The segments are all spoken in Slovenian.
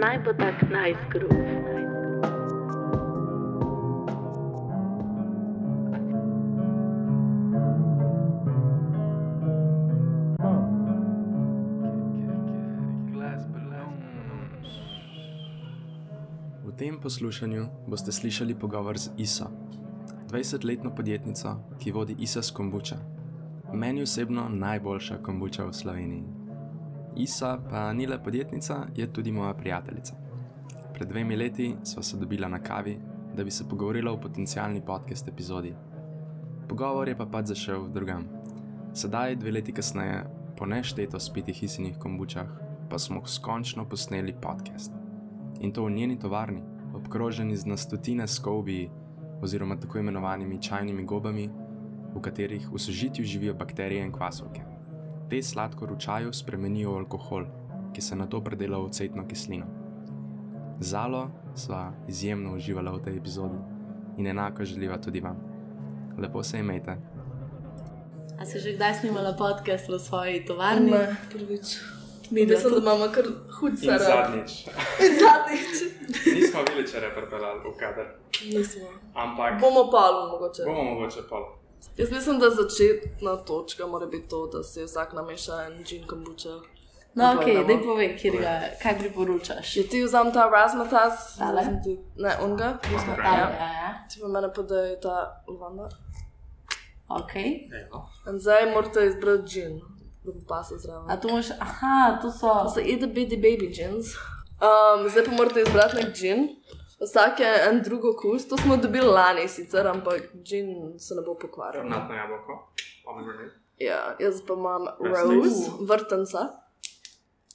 naj bo tak groove. V tem poslušanju boste slišali pogovor z Iso, 20-letno podjetnico, ki vodi Isa Skombuča. Meni osebno najboljša kombuča v Sloveniji. Isa pa ni le podjetnica, je tudi moja prijateljica. Pred dvemi leti sva se dobila na kavi, da bi se pogovorila o potencialni podcast epizodi. Pogovor je pa pač zašel drugam. Sedaj, dve leti kasneje, po nešteto spitih isinih kombučah, pa smo skončno posneli podcast. In to v njeni tovarni, obkroženi z na stotine skobi oziroma tako imenovanimi čajnimi gobami, v katerih v sožitju živijo bakterije in kvasovke. Te sladkor v čaju spremenijo v alkohol, ki se na to predela v ocetno kislino. Zalo sva izjemno uživala v tej epizodi in enako želiva tudi vam. Lepo se imejte. A si že kdaj snimala podcast v svoji tovarni? Ne, prvič. Mi Mislim, da imamo kar hud In sarab. zadnjič. In zadnjič. Nismo viličere pripeljali v kader, Nismo. ampak Bomo palo mogoče. bomo mogoče pol. Jaz mislim, da začetna točka mora biti to, da si vsak nameša en gin kombuča. No, ok, daj povej, kjer ga, kaj priporočaš. Če ti vzam ta razmatas, ti- ne, unga, Razmatas. Ja, ja. ti pa mene podaj ta lavanda. Ok. In zdaj morate izbrati gin, da bo pasel A zraven. tu imaš, aha, tu so. To so itty bitty baby gins. Um, zdaj pa morate izbrati nek gin. Vsak je en drug okus, to smo dobili lani sicer, ampak gin se ne bo pokvaril. Granatno jabolko, pomegranate. Ja, jaz pa imam rose, vrtenca.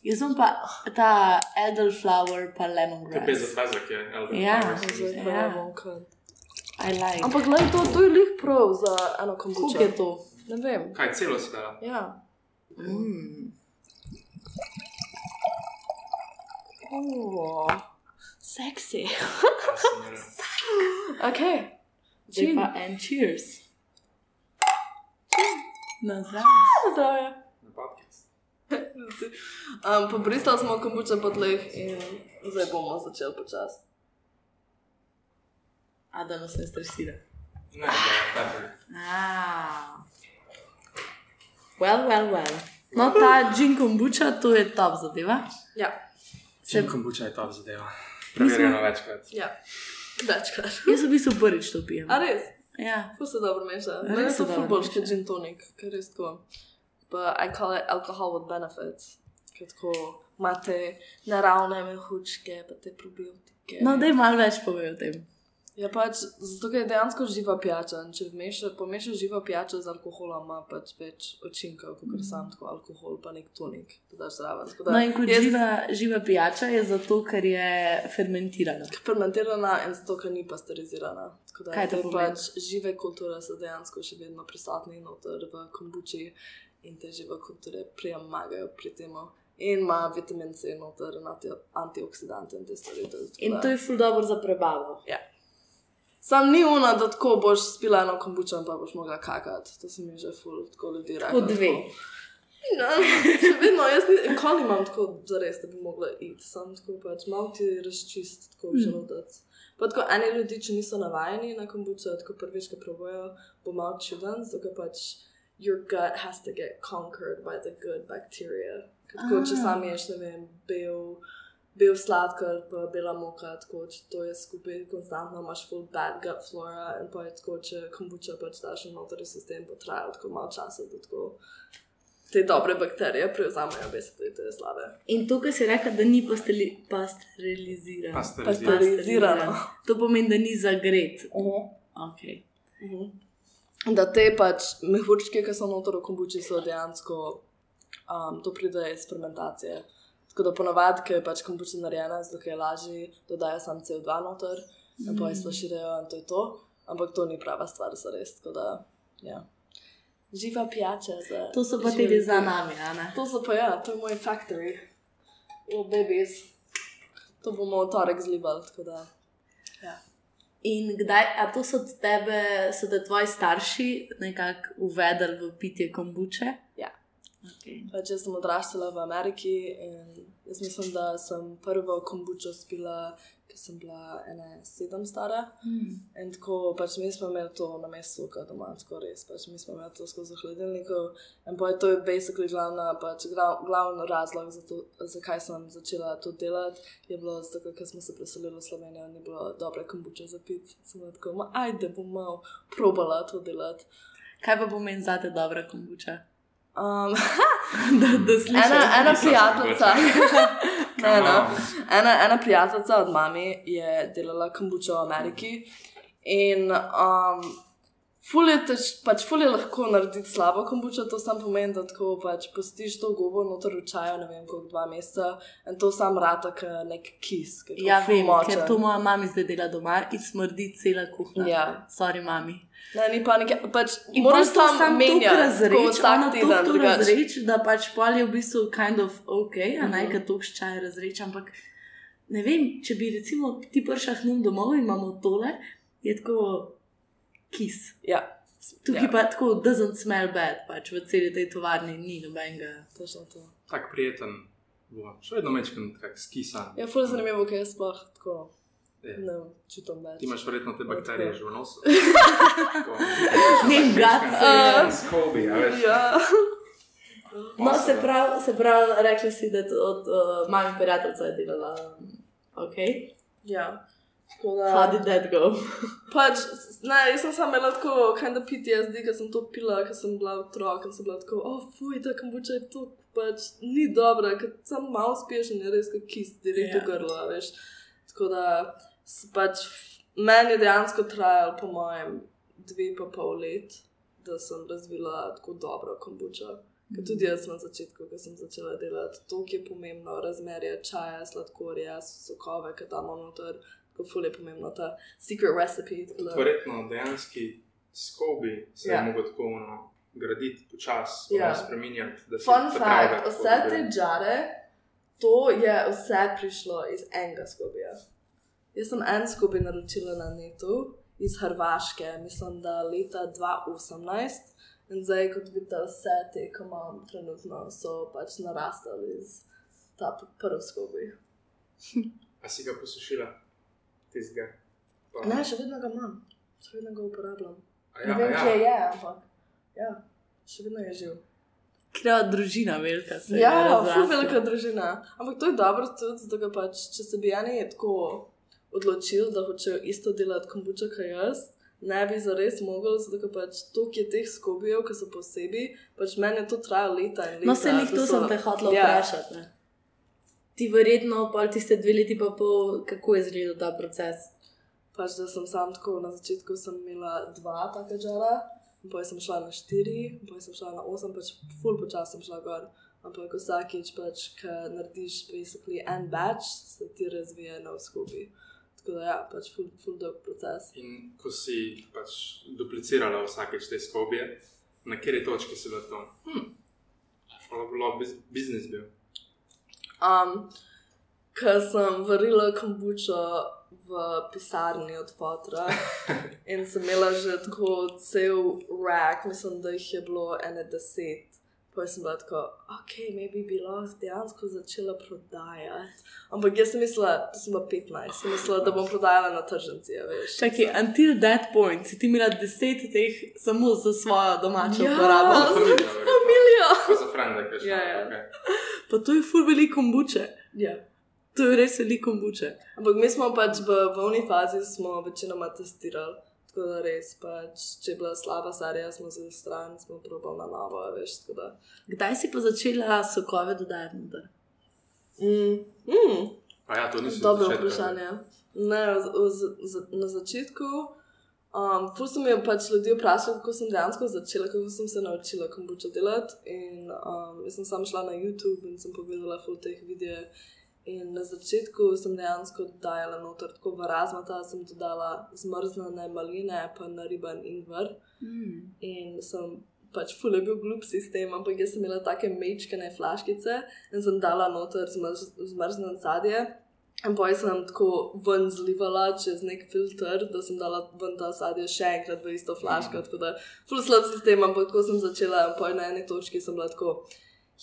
Jaz sem pa ta elderflower pa To je lemongrass. bezak, bezak je. Elder Ja. Flowers. Zdaj pa Ja. ne bom kaj. I like. Ampak gledaj, to, to je lih prav za eno kombučo. Koliko je to? Ne vem. Kaj, celo si dala? Ja. Mm. Oh, sexy. Kaj sem naredil? ok. Zdaj pa en cheers. Nazaj. Zdravje. Um, Pobristali smo kombuča po tleh in zdaj bomo začeli počasi. A da nas ne stresira. Ne, da, da, Ah. Well, well, well. No, ta gin kombuča, to je top zadeva. Ja. Čim kombuča je top zadeva. Preverjeno večkrat. Ja. Večkrat. Jaz v bistvu prvič to pijem. A res? Ja. Ful se dobro meša. Res Meni se so dobro ful boljši kot meša. gin tonic, ker res tako. But I call it alcohol with benefits. Ker tako imate naravne mehučke, pa te probiotike. No, da je malo več pove o tem. Ja, pač, zato je dejansko živa pijača. in Če vmeša, pomešaš živo pijačo z alkoholom, ima pač več učinkov, kot sam tako alkohol, pa nek tonik, da daš zraven. Da No, in kot jaz- živa, živa pijača je zato, ker je fermentirana. fermentirana in zato, ker ni pasteurizirana. Da Kaj te pač žive kulture so dejansko še vedno prisotne noter v kombuči in te žive kulture premagajo pri tem. In ima vitamin C noter, antioksidante in te stvari. In to je ful dobro za prebavo. Ja. Sam ni una, da tako boš spila eno kombučo in pa boš mogla kakati. To se mi že ful, tako ljudi reče. Kot dve. No, še vedno, jaz ni- nikoli nimam tako zares, da bi mogla iti. Sam tako pač malo ti razčist tako želodec. Pa tako eni ljudi, če niso navajeni na kombučo, tako prvič, ko probojajo, bo malo čuden, zato ker pač your gut has to get conquered by the good bacteria. Ker Tako, če Ah. sam ješ, ne vem, bel, bel sladkor, pa bela moka, tako, če to je skupaj konstantno, imaš full bad gut flora in pa je tako, če kombuča pač daš v notri sistem, bo trajalo tako malo časa, da tako te dobre bakterije prevzamejo, basically te slabe. In to, kar si rekel, da ni pasteli. Pasteurizirano. Pasteurizirano. To pomeni, da ni zagret. Okay. Da te pač mehurčke, ki so notor v kombuči, so dejansko, um, to pride iz fermentacije. Tako da ponavadi, ker je pač kombuča narejena, ker je lažje, dodajo sam CO2 noter in pa jih splaširajo in to je to. Ampak to ni prava stvar, so res. Da, ja. Živa pijača za. To so pa tudi za nami, a ne? To so pa ja, to je moj factory. O, babies. To bomo v torek zlibali, tako da. Ja. In kdaj, a to so tebe, so te tvoji starši nekako uvedli v pitje kombuče? Okay. Pač jaz sem odraščala v Ameriki in jaz mislim, da sem prvo kombučo spila, ko sem bila ena sedem stara. Mm. In tako pač mi smo imeli to na mestu, kot doma, tako res. Pač mi smo imeli to skozi hladilnikov. In pa je to je basically glavna, pač glav, glavni razlog, za to, zakaj sem začela to delati. Je bilo zato, ker smo se preselili v Slovenijo in ni bilo dobre kombuče za pit. Sem tako, ajde, bom malo probala to delati. Kaj pa pomeni za te dobra kombuča? Um, da, da slišiš. ena, ena prijateljica. ne, no. ena, ena prijateljica od mami je delala kombučo v Ameriki in um, ful je, tež, pač ful je lahko narediti slabo kombučo, to sam pomeni, da tako pač pustiš to gobo noter v čaju, ne vem koliko, dva meseca in to sam rata, kot nek kis. tako Ja, vem, močen. ker to moja mama zdaj dela doma in smrdi cela kuhinja. Ja. Sorry, mami. Ne, ni pa nekaj, pač In moraš to sam samo menjati, tako tako razreči, vsak ona teden, tako to razreči, da pač pol je v bistvu kind of ok, a naj Mhm. ga to čaj razreči, ampak ne vem, če bi recimo ti pršah num domov in imamo tole, je tako kis. Ja, Tukaj Ja. pa tako doesn't smell bad, pač v celi tej tovarni ni nobenega. točno to. Tak prijeten, bo. še vedno mečem tak skisan. Ja, ful je zanimivo, ker jaz sploh tako Ne čutim več. Ti imaš verjetno te bakterije že v nosu. Ne, gat. Skobi, a veš. Ja. No, se pravi, se pravi, rekli si, da to od uh, mami prijateljica je delala. Ok, ja. Tako da- how did that go? Pač, ne, jaz sem samo imela tako, kind of PTSD, ker sem to pila, ker sem bila otrok in sem bila tako, oh, fuj, ta kombuča je to, pač ni dobra, ker sem malo spiješ in je res kot kis, direkt Ja. v grlo, a veš. Tako da, pač, meni je dejansko trajalo, po mojem, dve pa pol let, da sem razvila tako dobro kombučo. Ker tudi jaz na začetku, ko sem začela delati, to je pomembno, razmerje čaja, sladkorja, sokove, ki damo noter, tako ful je pomembno ta secret recipe. Verjetno dejanski skobi se Ja. je mogel tako ono graditi počasi, Ja. ja. spremenjati. Fun fact, vse te džare, to je vse prišlo iz enega skobija. Jaz sem en skupaj naročila na netu iz Hrvaške, mislim, da leta 2018. In zdaj, kot vidite, vse te, ki imam trenutno, so pač narastali iz ta prvi skupaj. A si ga posušila? Tistega? Pa- Ne, še vedno ga imam, še vedno ga uporabljam. A Ne Ja, vem, a kje ja. je, ampak ja, še vedno je živ. Kriva družina velika se je. Ja, ful velika družina. Ampak to je dobro tudi, zato ker pač, če se bi eni tako odločili, da hočejo isto delati kombuča kot jaz, ne bi zares mogli, zato ker pač toliko je teh skobijev, ki so posebej, pač meni je to trajalo leta in leta. No, se to so- sem te hotela Ja. vprašati. ne. Ti verjetno, pol tiste dve leti pa pol, kako je izgledal ta proces. Pač, da sem sam tako na začetku sem imela dva taka žara, potem sem šla na štiri, potem sem šla na osem, pač full počasi sem šla gor. Ampak vsakič, pač, ko narediš basically en batch, se ti razvije nov skupaj. Tako da ja, pač full, full dolg proces. In ko si pač duplicirala vsakeč te skobije, na kateri točki si bila to? Hm, bi bilo biz, biznis bil. Um, Ker sem varila kombučo v pisarni od fotra in sem imela že tako cel rack, mislim, da jih je bilo ene deset. Pa sem bila tako, ok, maybe bi lahko dejansko začela prodajati. Ampak jaz sem mislila, da sem bila 15, sem mislila, da bom prodajala na tržnici. Čakaj, until that point si ti imela deset teh samo za svojo domačo Ja. uporabo. za. Familijo! Za frende, kaj še. Ja, ja. okej. Pa to je ful veliko kombuče. Ja. To je res veliko kombuče. Ampak mi smo pač v volni fazi, smo večinoma testirali. Tako da res, pač, če je bila slaba serija, smo se stran, smo probali na novo, veš. tako Da. Kdaj si pa začela sokove dodajati noter? Mm. Mm. A ja, to nisem Dobro začetka. vprašanje. Ne, z, z, z, na začetku. Um, Ful so mi pač ljudi vprašali, kako sem dejansko začela, kako sem se naučila kombučo delati. In um, jaz sem sama šla na YouTube in sem pogledala ful teh videov. In na začetku sem dejansko dajala noter, tako v razmata sem dodala zmrznjene maline, pa nariban ingver. Mm. In sem pač ful je bil glup sistem, ampak jaz sem imela take mečkane flaškice in sem dala noter zmrz, zmrznjeno sadje. In potem sem tako ven zlivala čez nek filter, da sem dala ven ta sadje še enkrat v isto flaško. Tako da, ful slab sistem, ampak ko sem začela, in potem na eni točki sem bila tako,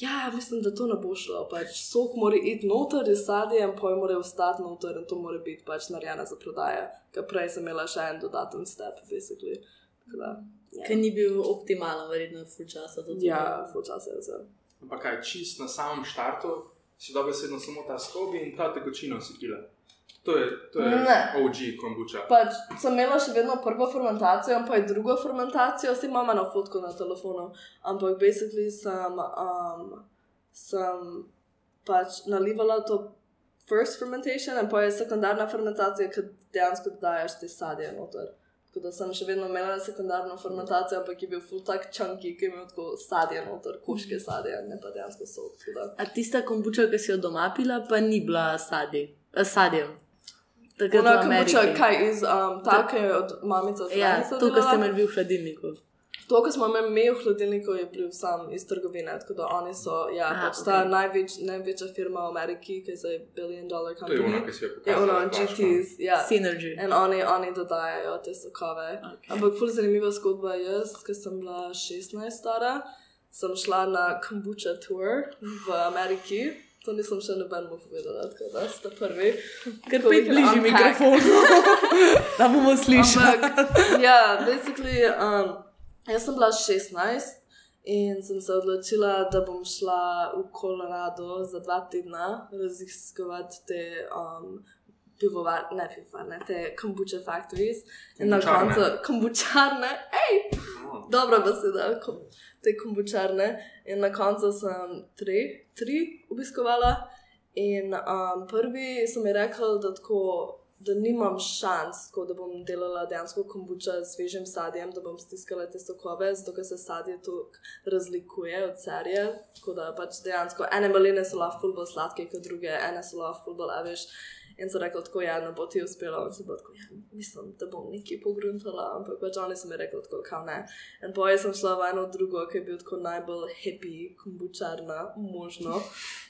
Ja, mislim, da to ne bo šlo. Pač sok mora iti noter, iz sadja, in poj mora ostati noter, in to mora biti pač narejeno za prodajo. Ker prej sem imela še en dodaten step, basically. Tako Da, ja, Ker ni bil optimalen, verjetno, full časa do tega. ja full čas je vse. Ampak kaj, čist na samem štartu si dobesedno samo ta skobi in ta tekočina si pila. To je, to je Ne. OG kombuča. Pač sem imela še vedno prvo fermentacijo, pa je drugo fermentacijo, si imam na fotko na telefonu. Ampak basically sem, um, sem pač nalivala to first fermentation, in pa je sekundarna fermentacija, ki dejansko dodajaš te sadje noter. Tako da sem še vedno imela sekundarno fermentacijo, ampak je bil full tak chunky, ki je imel tako sadje noter, koške sadja, ne pa dejansko sok. da- A tista kombuča, ki si jo doma pila, pa ni bila sadje, sadjem. Ona v Ameriki. kombuča, kaj iz um, take od mamice od Ja, Franice to, kar ste imeli vi v hladilniku. To, kar smo imeli v hladilniku, je bil sam iz trgovine. Tako da oni so, ja, A, pač ta ok. največ, največja firma v Ameriki, ki je zdaj billion dollar To je ono, company. ki si jo Je pokazala. ono, flaško. GTs, ja. Synergy. In oni, oni dodajajo te sokove. Okay. Ampak ful zanimiva zgodba je, jaz, ko sem bila 16 stara, sem šla na kombuča tour v Ameriki. To nisem še nobenemu povedala, tako da ste prvi. Ker can bližji unpack. mikrofon, da bomo slišali. Ja, basically, um, jaz sem bila 16 in sem se odločila, da bom šla v Colorado za dva tedna raziskovati te um, pivovarne, ne pivovarne, te kombuča factories. In na koncu kombučarne, hej, Oh, dobra beseda, kom, te kombučarne. In na koncu sem tri, tri obiskovala. In um, prvi so mi rekli, da, tako, da nimam šans, tako, da bom delala dejansko kombuča s svežim sadjem, da bom stiskala te sokove, zato ker se sadje tu razlikuje od serije. Tako da pač dejansko ene maline so lahko bolj sladke kot druge, ene so lahko bolj aviš. In so rekli, tako ja, ne bo ti uspelo. In sem bila tako, ja, mislim, da bom nekaj pogruntala, ampak pač oni so mi rekli, tako, kao ne. In poje sem šla v eno drugo, ki je bil tako najbolj happy, kombučarna, možno.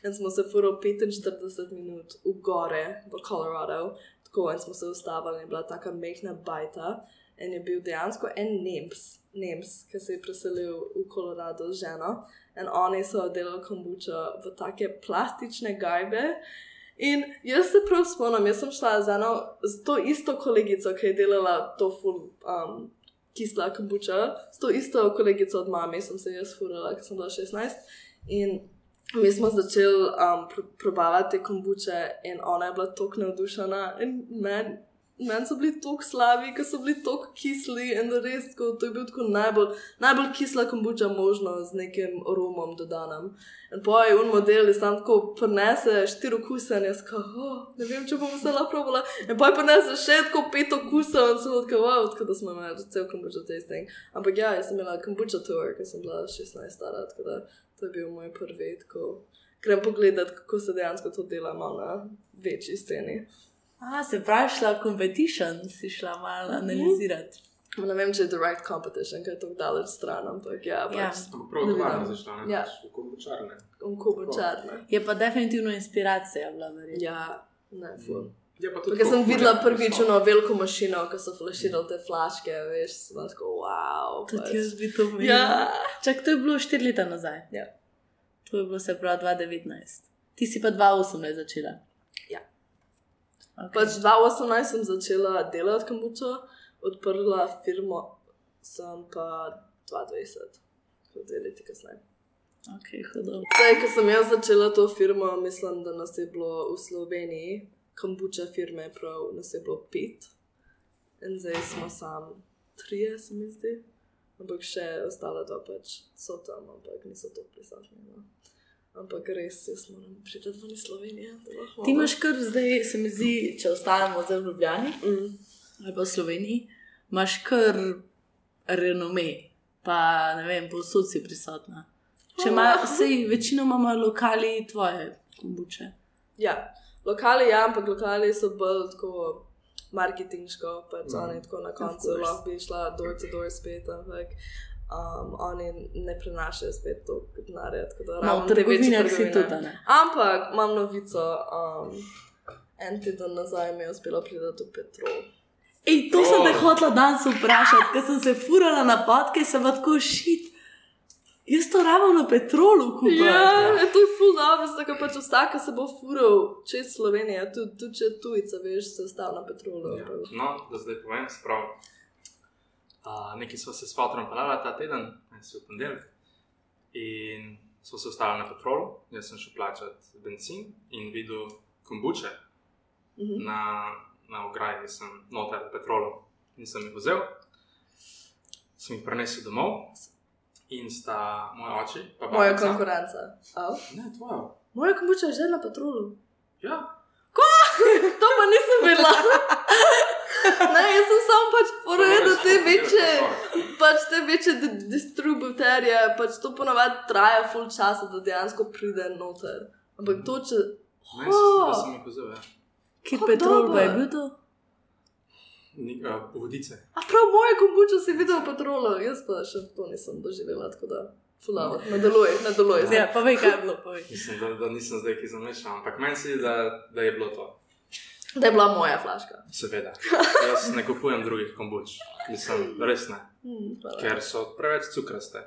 In smo se furo 45 minut v gore, v Colorado, tako in smo se ustavili, in je bila taka mehna bajta. In je bil dejansko en Nems, Nems ki se je preselil v Colorado z ženo. In oni so delali kombučo v take plastične gajbe. In jaz se prav spomnim, jaz sem šla z eno, z to isto kolegico, ki je delala to full um, kisla kombuča, s to isto kolegico od mame, sem se jaz furala, ker sem bila 16. In mi smo začeli um, pr probavati kombuče, in ona je bila tako navdušena, in meni men so bili tako slabi, ker so bili tako kisli, in res, tako, to je bil tako najbolj, najbolj kisla kombuča možno z nekim romom dodanim. In poj, un model je tam tako prenese štiri okuse, in jaz kao, oh, ne vem, če bom vse lahko probala. In poj prenese še tako pet okusov, in sem wow, tako da smo imeli cel kombuča tasting. Ampak ja, jaz sem imela kombuča tour, ker sem bila 16 stara, tako da to je bil moj prvi, tako grem pogledat, kako se dejansko to dela malo na večji sceni. A, se pravi, šla v competition, si šla malo analizirati. Ne vem, če je direct competition, ker je tako daleč stran, ampak ja, Ja. pač Ampak prav Ne tovarno vidim. zašla, ne? Ja. Pač v kombučarne. kombučarna. Je pa definitivno inspiracija bila, verjetno. Ja, ne, ful. Ja, pa tudi Ker sem tako videla prvič ono veliko mašino, ko so flaširali te flaške, veš, sem bila tako, wow. Tudi pač. jaz bi to imela. Ja, Čak, to je bilo štiri leta nazaj. Ja. To je bilo se pravi 2019. Ti si pa 2018 začela. Okay. pač 2018 sem začela delati kombučo, odprla firmo, sem pa 2020, kot dve leti kasneje. Okay. Zdaj, ko sem jaz začela to firmo, mislim, da nas je bilo v Sloveniji, kombuča firme, prav nas je bilo pet. In zdaj smo sam trije, se mi zdi. Ampak še ostale dva pač so tam, ampak niso to prisotni. No. Ampak res, jaz moram priti ven iz Slovenije. Ti imaš kar zdaj, se mi zdi, če ostanemo zdaj v Ljubljani Mm. ali pa v Sloveniji, imaš kar renome, pa ne vem, povsod si prisotna. Če ima, sej večinoma ima lokali tvoje kombuče. Ja, lokali, ja, ampak lokali so bolj tako marketingsko, pač Mhm. oni tako na koncu course. lahko bi šla door to door spet, ampak um, oni ne prenašajo spet to denarja. tako da No, ravno v te večje trgovine. tudi, ne. Ampak imam novico, um, en teden nazaj mi je uspelo priti v Petrol. Ej, to sem te Oh. hotla danes vprašati, ker sem se furala na podke, sem pa tako šit. Jaz to rabim na petrolu, kupaj. Ja, ja, to je ful dobro, zato ker pač vsak se bo fural čez Slovenijo, tudi, tudi če tujca, veš, se ostal na petrolu. Ja. No, da zdaj povem, sprav. Uh, nekaj smo se s fotorom pelali ta teden, en si v ponedeljek. In smo se ostali na petrolu, jaz sem šel plačati benzin in videl kombuče Mhm. na, na ograji, sem noter petrolu in sem jih vzel. Sem jih prenesel domov in sta moj oči, pa Moja babica- konkurenca. Au. Ne, tvoja. Moja kombuča je že na petrolu. Ja, To pa nisem vedela. Ne, jaz sem samo pač povedal, da te večje, pač te večje di- distributerje, pač to ponavadi traja full časa, da dejansko pride noter. Ampak to, če. Ne, da sem jih vzel. Ja. Ki Kako petrol pa je bil to? Vodice. A prav moje kombuča si videl v petrolu, jaz pa še to nisem doživela, tako da. Fulano, nadaluj, nadaluj. Ja, pa vej, kaj je bilo, povej. Mislim, da, da nisem zdaj ki zamešal, ampak meni se zdi, da, da je bilo to. Da je bila moja flaška. Seveda. Jaz ne kupujem drugih kombuč, mislim, res ne, Hmm, hvala. ker so preveč cukraste.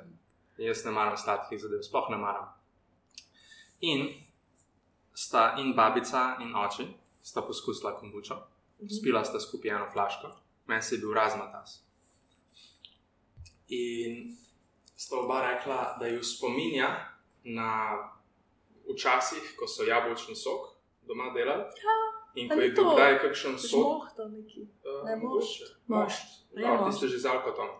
Jaz ne maram sladkih zadev, sploh ne maram. In sta in babica in oči sta poskusila kombučo, spila sta skupaj eno flaško, meni se je bil razmatas. In sta oba rekla, da ju spominja na včasih, ko so jabolčni sok doma delali. In ko je bil kdaj kakšen sok, Žmohta neki. Uh, Ne, mošt. Mošt. Je Ja, ti mošt. ste že z alkoholom.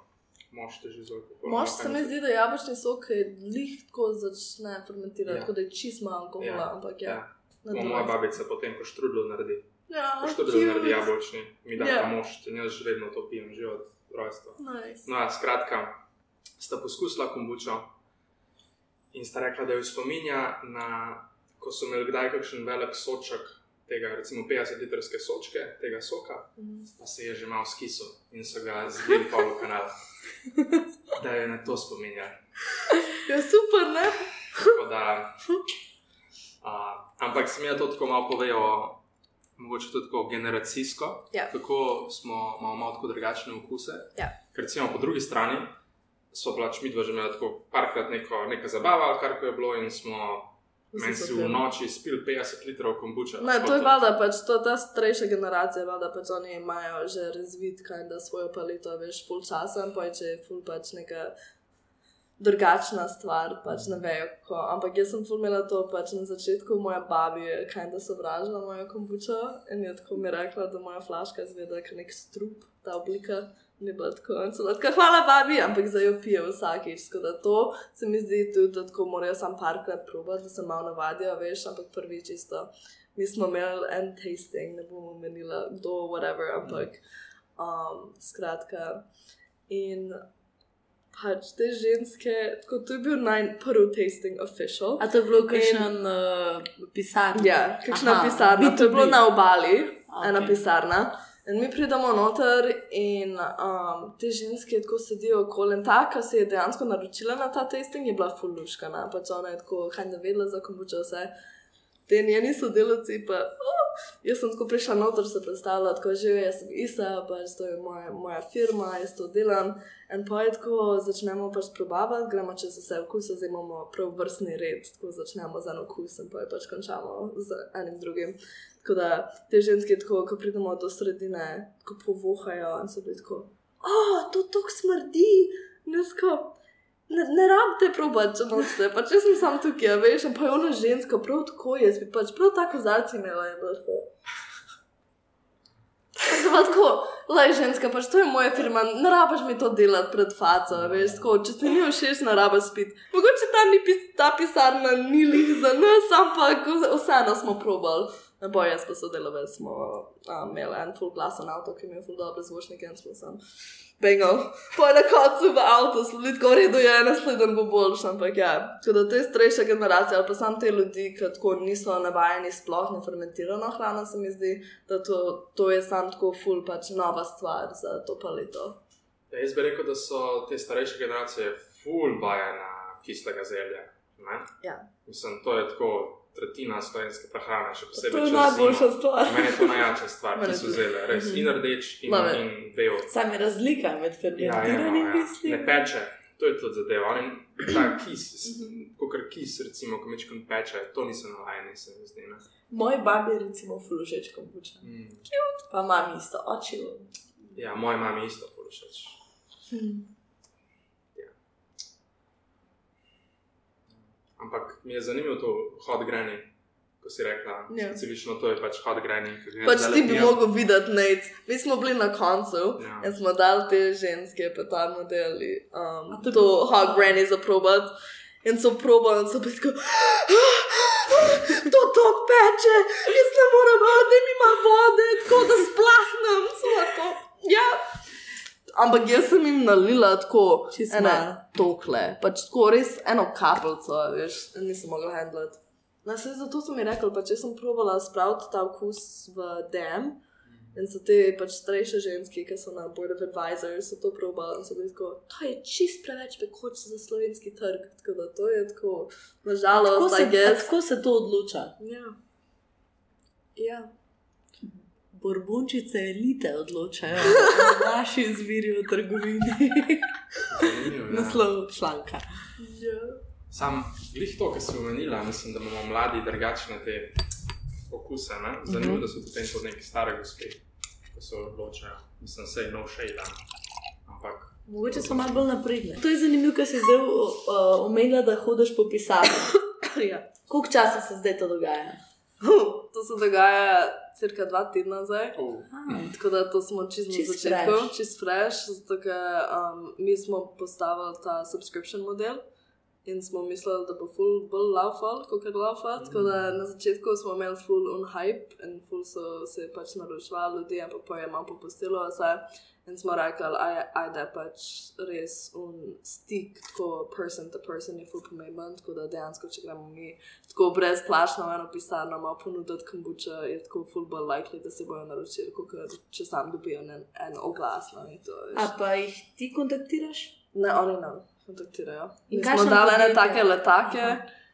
Mošt je že z alkoholom. Mož se mi zdi, da jabolčni sok je lihko začne fermentirati, Ja. tako da je čist malo alkohola, Ja. ampak ja. Ja. dvajset. moja babica potem, ko štrudlo naredi. Ja, Ko štrudlo cute. naredi jabolčni, mi da Ja. ta mošt in jaz že vedno to pijem, že od rojstva. Nice. No, ja, skratka, sta poskusila kombučo in sta rekla, da jo spominja na, ko so imeli kdaj kakšen velik soček, tega recimo 50-litrske sočke, tega soka, Mhm. pa se je že malo skisil in so ga zbili pol v kanal. Da je na to spominja. Ja, super, ne? Tako da, a, ampak se mi je to tako malo povedal, mogoče tudi tako generacijsko, Ja. kako smo imamo malo tako drugačne okuse. Ja. Ker recimo po drugi strani so pač mi dva že imeli tako parkrat neko, neka zabava, ali kar je bilo, in smo meni so si v noči spil 50 litrov kombuča. Ne, to je valjda pač, to, ta starejša generacija, valjda pač oni imajo že razvit kaj da svojo paleto, veš, full časa, in pa če je full pač neka drugačna stvar, pač ne vejo kako. Ampak jaz sem full imela to pač na začetku, moja babi je kaj da sovražila mojo kombučo in je tako mi rekla, da moja flaška izgleda kot nek strup, ta oblika. Ni bila tako, tako, hvala, babi, ampak zdaj jo pije vsakič. Tako da to se mi zdi tudi, da tako morajo sam parkrat probati, da se malo navadijo, veš, ampak prvič isto. Mi smo imeli en tasting, ne bomo menili, kdo, whatever, ampak um, skratka. In pač te ženske, tako to je bil naj prvi tasting official. A to je bilo kakšen uh, pisarn? Ja, kakšna Aha, pisarna. To je bilo B2B. na obali, Ok. ena pisarna. In mi pridemo noter, in um, te ženske tako sedijo okoli. In ta, ki se je dejansko naročila na ta testing, je bila fuluškana. Pač ona je tako, kaj ne vedela za kombučo vse. Te njeni sodelavci pa. Oh, jaz sem tako prišla noter, se predstavljala, tako že jaz sem Isa, pač to je moja, moja firma, jaz to delam. In pa je tako, začnemo pač probavati, gremo čez vse okuse, zdaj imamo prav vrstni red, tako začnemo z eno okus in pa je pač končamo z enim drugim. Tako da te ženske, tako, ko pridemo do sredine, ko povohajo in so bili tako, oh, to tako smrdi, nesko. Ne, ne rabite probati, če nočete, pač jaz sem sam tukaj, veš, pa je ona ženska, prav tako, jaz bi pač prav tako zarci imela in tako. Zdaj pa tako, laj ženska, pač to je moja firma, ne rabaš mi to delati pred faco, veš, tako, če ti ni všeč, ne rabaš spiti. Mogoče ta, ni, pis- ta pisarna ni lih za nas, ampak vseeno smo probali. Ne bo jaz pa sodeloval, smo um, imeli en full glasen avto, ki je full dobre zvočnike in smo sem. Bengal. Po na koncu v avtu smo bili tako redo, je naslednji bo boljši, ampak ja. Tako da to je starejša generacija, ali pa sam te ljudi, ki tako niso navajeni sploh na fermentirano hrano, se mi zdi, da to, to je sam tako full pač nova stvar za to paleto. Ja, jaz bi rekel, da so te starejše generacije full vajene kislega zelja. Ne? Ja. Mislim, to je tako tretjina slovenske prehrane, še To posebej je čez najboljša stvar. Meni je to najjača stvar, ki so zele, res Mhm. in rdeč, in, Love in bel. Sam je razlika med Ja, ja, no, fermentiranim ja. Ne peče, to je tudi zadeva. Oni, ta kis, kot kis, recimo, ko mečkam peče, to niso navajeni, se mi zdi. Ne? Moji babi je recimo fulužeč kombuča. Mm. Pa mami isto, oči. Ja, moja mama je isto porošač. Ampak mi je zanimivo to hot granny, ko si rekla. Ja. Specifično to je pač hot granny. ki ga Pač ti bi mogel videti, Nate. Mi smo bili na koncu Ja. in smo dali te ženske, pa ta modeli, um, to hot granny za probat. In so probali, in so bili tako, to tok peče, jaz ne morem, da mi ima vode, tako da splahnem. So Tako, ja. Ampak jaz sem jim nalila tako, ene malo. tokle, pač tako res eno kapljico, veš, nisem mogla handlati. No, saj zato so mi rekli, pač jaz sem probala spraviti ta okus v DM. In so te pač starejše ženske, ki so na Board of Advisors, so to probali in so bili tako, to je čist preveč pekoč za slovenski trg. Tako da to je tako, Tako nažalost, se, I guess. tako se to odloča. Ja. Ja. Borbončice elite odločajo, naši izviri v trgovini. Ja. Naslov članka. ja. Sam, glih to, kar si omenila, mislim, da imamo mladi drugačne te okuse. Ne? Zanimivo, Mhm. da so potem tudi neki stari gospe, ki se odločajo. Mislim, sej no shade, ampak Mogoče so malo bolj napredne. To je zanimivo, ker si zdaj uh, omenila, da hodiš po pisarni. ja. Koliko časa se zdaj to dogaja? To se dogaja cirka dva tedna zdaj. oh, Tako da to smo čisto na začetku, fresh. čist fresh, zato ker um, mi smo postavili ta subscription model in smo mislili, da bo full bolj laufal, kot je laufal. Tako da na začetku smo imeli full on hype in full so se pač naročvali ljudi, ampak pa je malo popustilo vse. In smo rekli, aj- ajde pač res un stik, tako person to person je full pomemben, tako da dejansko, če gremo mi tako brezplačno v eno pisarno, malo ponuditi kombuča, je tako full bolj likely, da se bojo naročili, kot če sam dobijo en, en oglas. No, to. A pa jih ti kontaktiraš? ne, oni nam kontaktirajo. In Mi kakšno smo dali ene podjetje? take letake,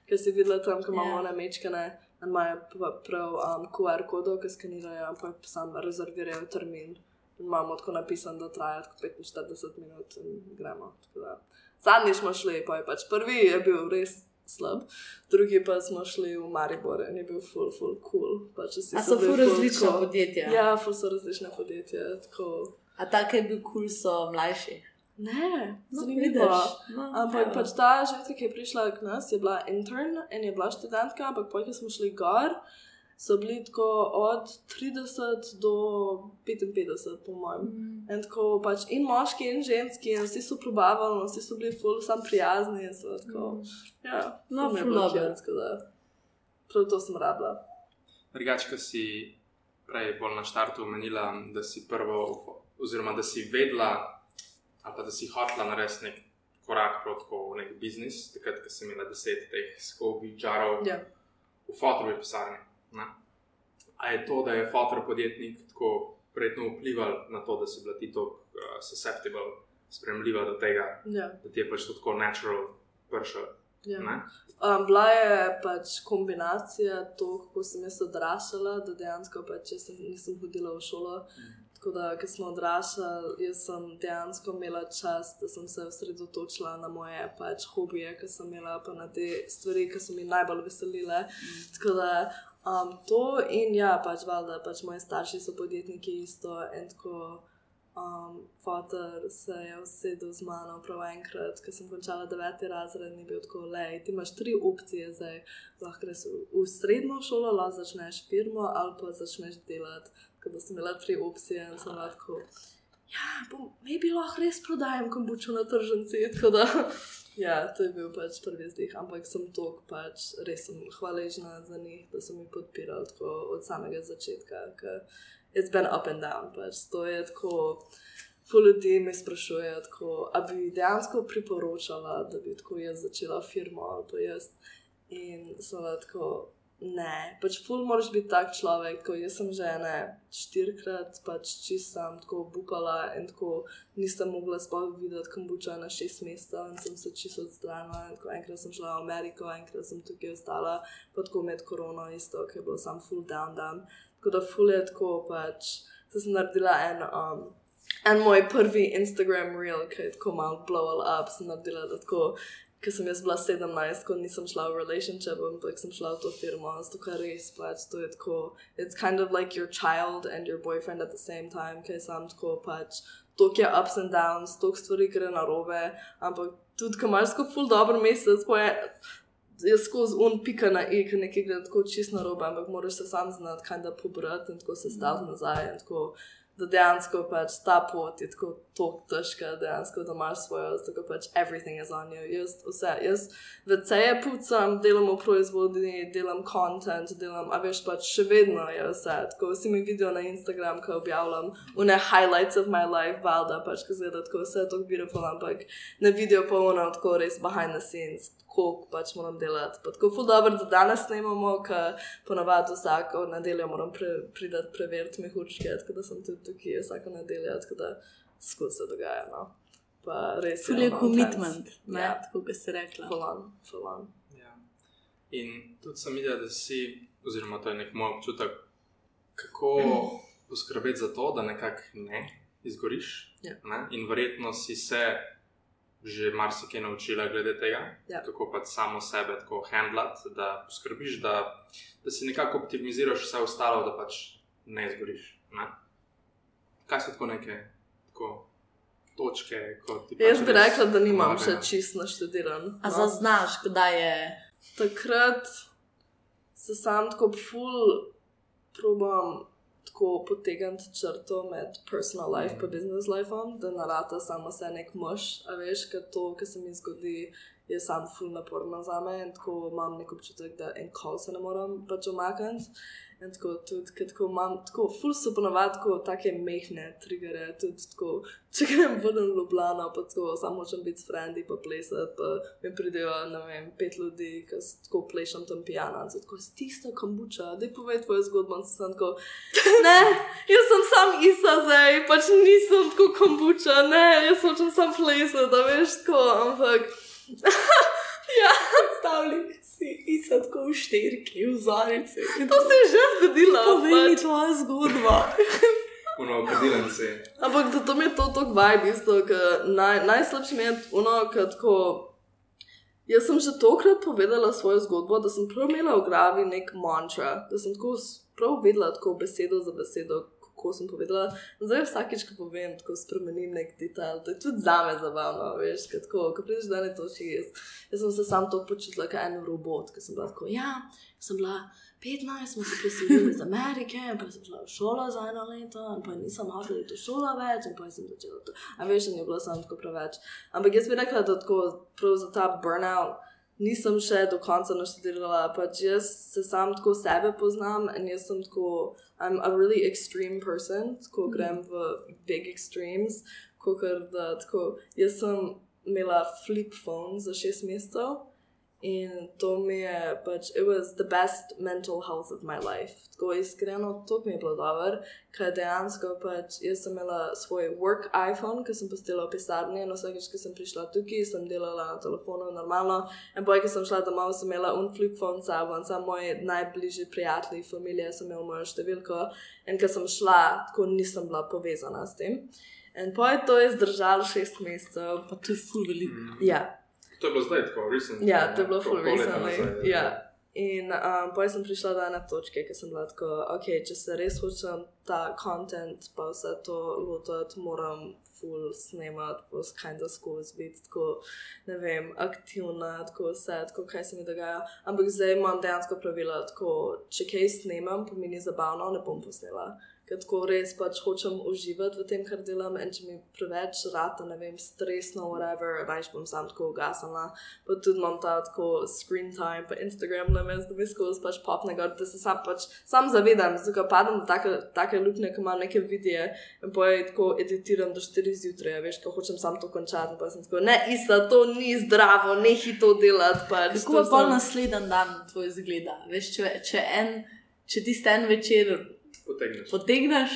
ki si videla tam, ko imamo Ja. one mečkane. Imajo prav um, QR kodov, ki skenirajo, pa sam rezervirajo termin. Imamo tako napisano, da traja tako 45 minut in gremo. Zadnji smo šli, pa je pač prvi je bil res slab, drugi pa smo šli v Maribor in je bil full, full cool. Pač A so bili ful ful različna tako- podjetja? Ja, full so različne podjetja. Tako. A take je bil kul, cool, so mlajši. Ne, No, zanimivo. No, Ampak pač ta ženska, ki je prišla k nas, je bila intern in je bila študentka, ampak ko smo šli gor, so bili tako od 30 do 55, po mojem. Mm. In tako pač in moški, in ženski, in vsi so probavali, vsi so bili ful, sam prijazni. So, tako, ja, No, ful ful dobro. cute, tako da prav to sem rabila. Drugače, ko si prej bolj na štartu omenila, da si prvo, oziroma da si vedela, ali pa da si hotela narediti nek korak proti v nek biznis, takrat, ko si imela deset teh skobi žarov Ja. v fotorovi pisarni. Ne? A je to, da je fotor podjetnik tako prijetno vplival na to, da si bila ti tako uh, susceptible, spremljiva do tega, Ja, da ti je pač tako natural pršel? ja. Um, bila je pač kombinacija to, kako sem jaz odraščala, da dejansko pač jaz sem- nisem hodila v šolo. Tako da, ko smo odraščali, jaz sem dejansko imela čas, da sem se osredotočila na moje pač hobije, ki sem imela, pa na te stvari, ki so mi najbolj veselile. Tako da um, to in ja, pač valjda, pač moji starši so podjetniki isto in tako. Um, Fotor se je usedel z mano prav enkrat, ko sem končala deveti razred, ni bil tako le. Ti imaš tri opcije, zdaj lahko greš v, v srednjo šolo, lahko začneš firmo ali pa začneš delati. Tako da sem imela tri opcije in sem lahko. Ja, bom, maybe lahko res prodajam kombučo na tržnici. Tako da, ja, to je bil pač prvi zdih, ampak sem tok, pač res sem hvaležna za njih, da so mi podpirali tako od samega začetka. It's been up and down, pač to je tako. Ful ljudi me sprašuje, tako, a bi dejansko priporočala, da bi tako jaz začela firmo ali pa jaz. In so tako, ne, pač ful moraš biti tak človek, ko jaz sem že ne štirikrat, pač čist sam tako bupala in tako nisem mogla sploh videti kombuča na šest mesecev in sem se čisto odstranila. Tako, enkrat sem šla v Ameriko, enkrat sem tukaj ostala, pa tako med korono isto, ki je bilo sam full down down. Tako da ful je tako pač, se sem naredila en um, En moj prvi Instagram reel, ki je tako malo blow up, sem naredila tako. Ker sem jaz bila 17, ko nisem šla v relationship, ampak sem šla v to firmo, zato kar res pač to je tako. It's kind of like your child and your boyfriend at the same time, ker sem tako pač. Tok je ups and downs, tok stvari gre na robe, ampak tudi, ko imaš tako full dobro mesec, po je, je skozi un pika na i, ki nekaj gre tako čisto na robe, ampak moraš se sam znati, kaj da pobrati in tako se staviti nazaj. in Tako, da dejansko pač ta pot je tako tako težka, dejansko da imaš svojo, tako pač everything is on you. Jaz vse, jaz vece pucam, delam v proizvodnji, delam content, delam, a veš pač še vedno je vse. Tako vsi mi vidijo na Instagram, ko objavljam une highlights of my life, valjda pač, ko zgleda tako vse tako beautiful, ampak na video pa ono tako res behind the scenes. Koliko pač moram delati. Pa tako ful dobro, da danes snemamo, ker ponavadi vsako nedeljo moram pre, priti preveriti mehurčke, tako da sem tudi tukaj vsako nedeljo, tako da skozi se dogaja. No. Pa res Ful je ono, commitment, ne, Ja, tako kot si rekla. full on. Ja. In tudi sem videl, da si, oziroma to je nek moj občutek, kako poskrbeti za to, da nekako ne izgoriš. Ja. Ne? In verjetno si se že marsikaj naučila glede tega, Ja. kako pač samo sebe tako handlati, da poskrbiš, da, da si nekako optimiziraš vse ostalo, da pač ne izgoriš. Ne? Kaj so tako neke tako točke, kot ti Jaz pač bi rekla, da nimam še čist naštudiran. A no. zaznaš, kdaj je. takrat se sam tako ful probam tako potegniti črto med personal life in business life, da narata samo se nek mož, a veš, ker to, kar se mi zgodi, je sam ful naporno za me in tako imam nek občutek, da en kol se ne morem pač omakniti. In tako tudi, ker tako imam, tako ful so ponovadi tako take mehne trigere, tudi tako, če grem ven v Ljubljano, pa tako samo hočem biti s frendi, pa plesati, pa mi pridejo, ne vem, pet ljudi, ki tako plešem tam pijana, in tako, si tista kombuča, da povej tvojo zgodbo, in sem tako, ne, jaz sem sam Isa zdaj, pač nisem tako kombuča, ne, jaz hočem sam plesati, da veš tako, ampak. ja, Stavili in so tako ušterki, vzorci. To se je že zgodilo. Povej mi tvojo zgodbo. Uno, kadilem se. Ampak zato mi je to tako vibe, isto, naj, najslabše mi je ono, kako. Jaz sem že tokrat povedala svojo zgodbo, da sem prav imela v glavi nek mantra, da sem tako prav vedela tako besedo za besedo, kako sem povedala. In Zdaj vsakeč, ko povem, tako spremenim nek detajl, to je tudi za me zabavno, veš, ker tako, ko prideš dan je to še jaz. Jaz sem se sam to počutila kot en robot, ker sem bila tako, ja, sem bila 15, smo se preselili iz Amerike, in pa sem šla v šolo za eno leto, in pa nisem hodila v šolo več, in pa sem začela to. A veš, da ni bilo samo tako preveč. Ampak jaz bi rekla, da tako prav za ta burnout. Nisem še do konca naštudirala, pač jaz se sam tako sebe poznam in jaz sem tako, I'm a really extreme person, tako grem v big extremes, kot da tako, jaz sem imela flip phone za šest mesecev in to mi je pač, it was the best mental health of my life. Tako iskreno, to mi je bilo dobro, ker dejansko pač jaz sem imela svoj work iPhone, ki sem postila v pisarni in vsakeč, ko sem prišla tukaj, sem delala na telefonu normalno in boj, ko sem šla domov, sem imela un flip phone s sabo in samo moji najbližji prijatelji, familija so imeli mojo številko in ko sem šla, tako nisem bila povezana s tem. In poj to je zdržalo šest mesecev. Pa to je ful veliko. Mm. Ja, To je bilo zdaj tako, recent. Ja, to je bilo full recently. nazaj, Ja. In um, potem sem prišla do ene točke, ki sem bila tako, ok, če se res hočem ta content, pa vse to lotiti, moram full snemati, pa kind of skozi biti tako, ne vem, aktivna, tako vse, tako kaj se mi dogaja. Ampak zdaj imam dejansko pravila, tako, če kaj snemam, pomeni zabavno, ne bom posnela. Ker tako res pač hočem uživati v tem, kar delam, in če mi preveč rata, ne vem, stresno, whatever, veš, bom sam tako ugasnila pa tudi imam ta tako screen time, pa Instagram na mestu, da mi skozi pač popne gor, da se sam pač sam zavedam, zato ker padam v take, take luknje, ki imam neke videe in poje tako editiram do 4 zjutraj, veš, ko hočem sam to končati, pa sem tako, ne, isa, to ni zdravo, nehi to delati, pač. Kako pol sem- naslednji dan tvoj zgleda? Veš, če, če, en, če ti en večer Potegneš. potegneš,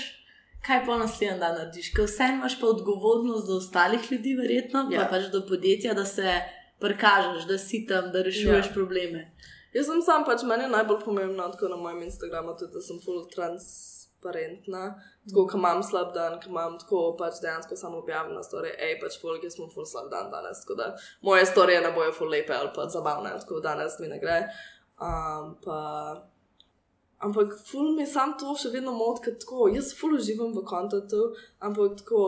kaj pa naslednji dan narediš? Ker vse imaš pa odgovornost do ostalih ljudi, verjetno, pa Ja. pač do podjetja, da se prikažeš, da si tam, da rešuješ Ja. probleme. Jaz sem sam pač, meni je najbolj pomembno, tako na mojem Instagramu, tudi da sem full transparentna. Tako, ko imam slab dan, ko imam tako pač dejansko samo objavljeno stvari, hej, pač folk, jaz sem full slab dan danes. Tako da moje storije ne bojo full lepe ali pa zabavne, tako danes mi ne gre. Um, pa, ampak full mi sam to še vedno mod, ker tako, jaz full uživam v kontentu, ampak tako,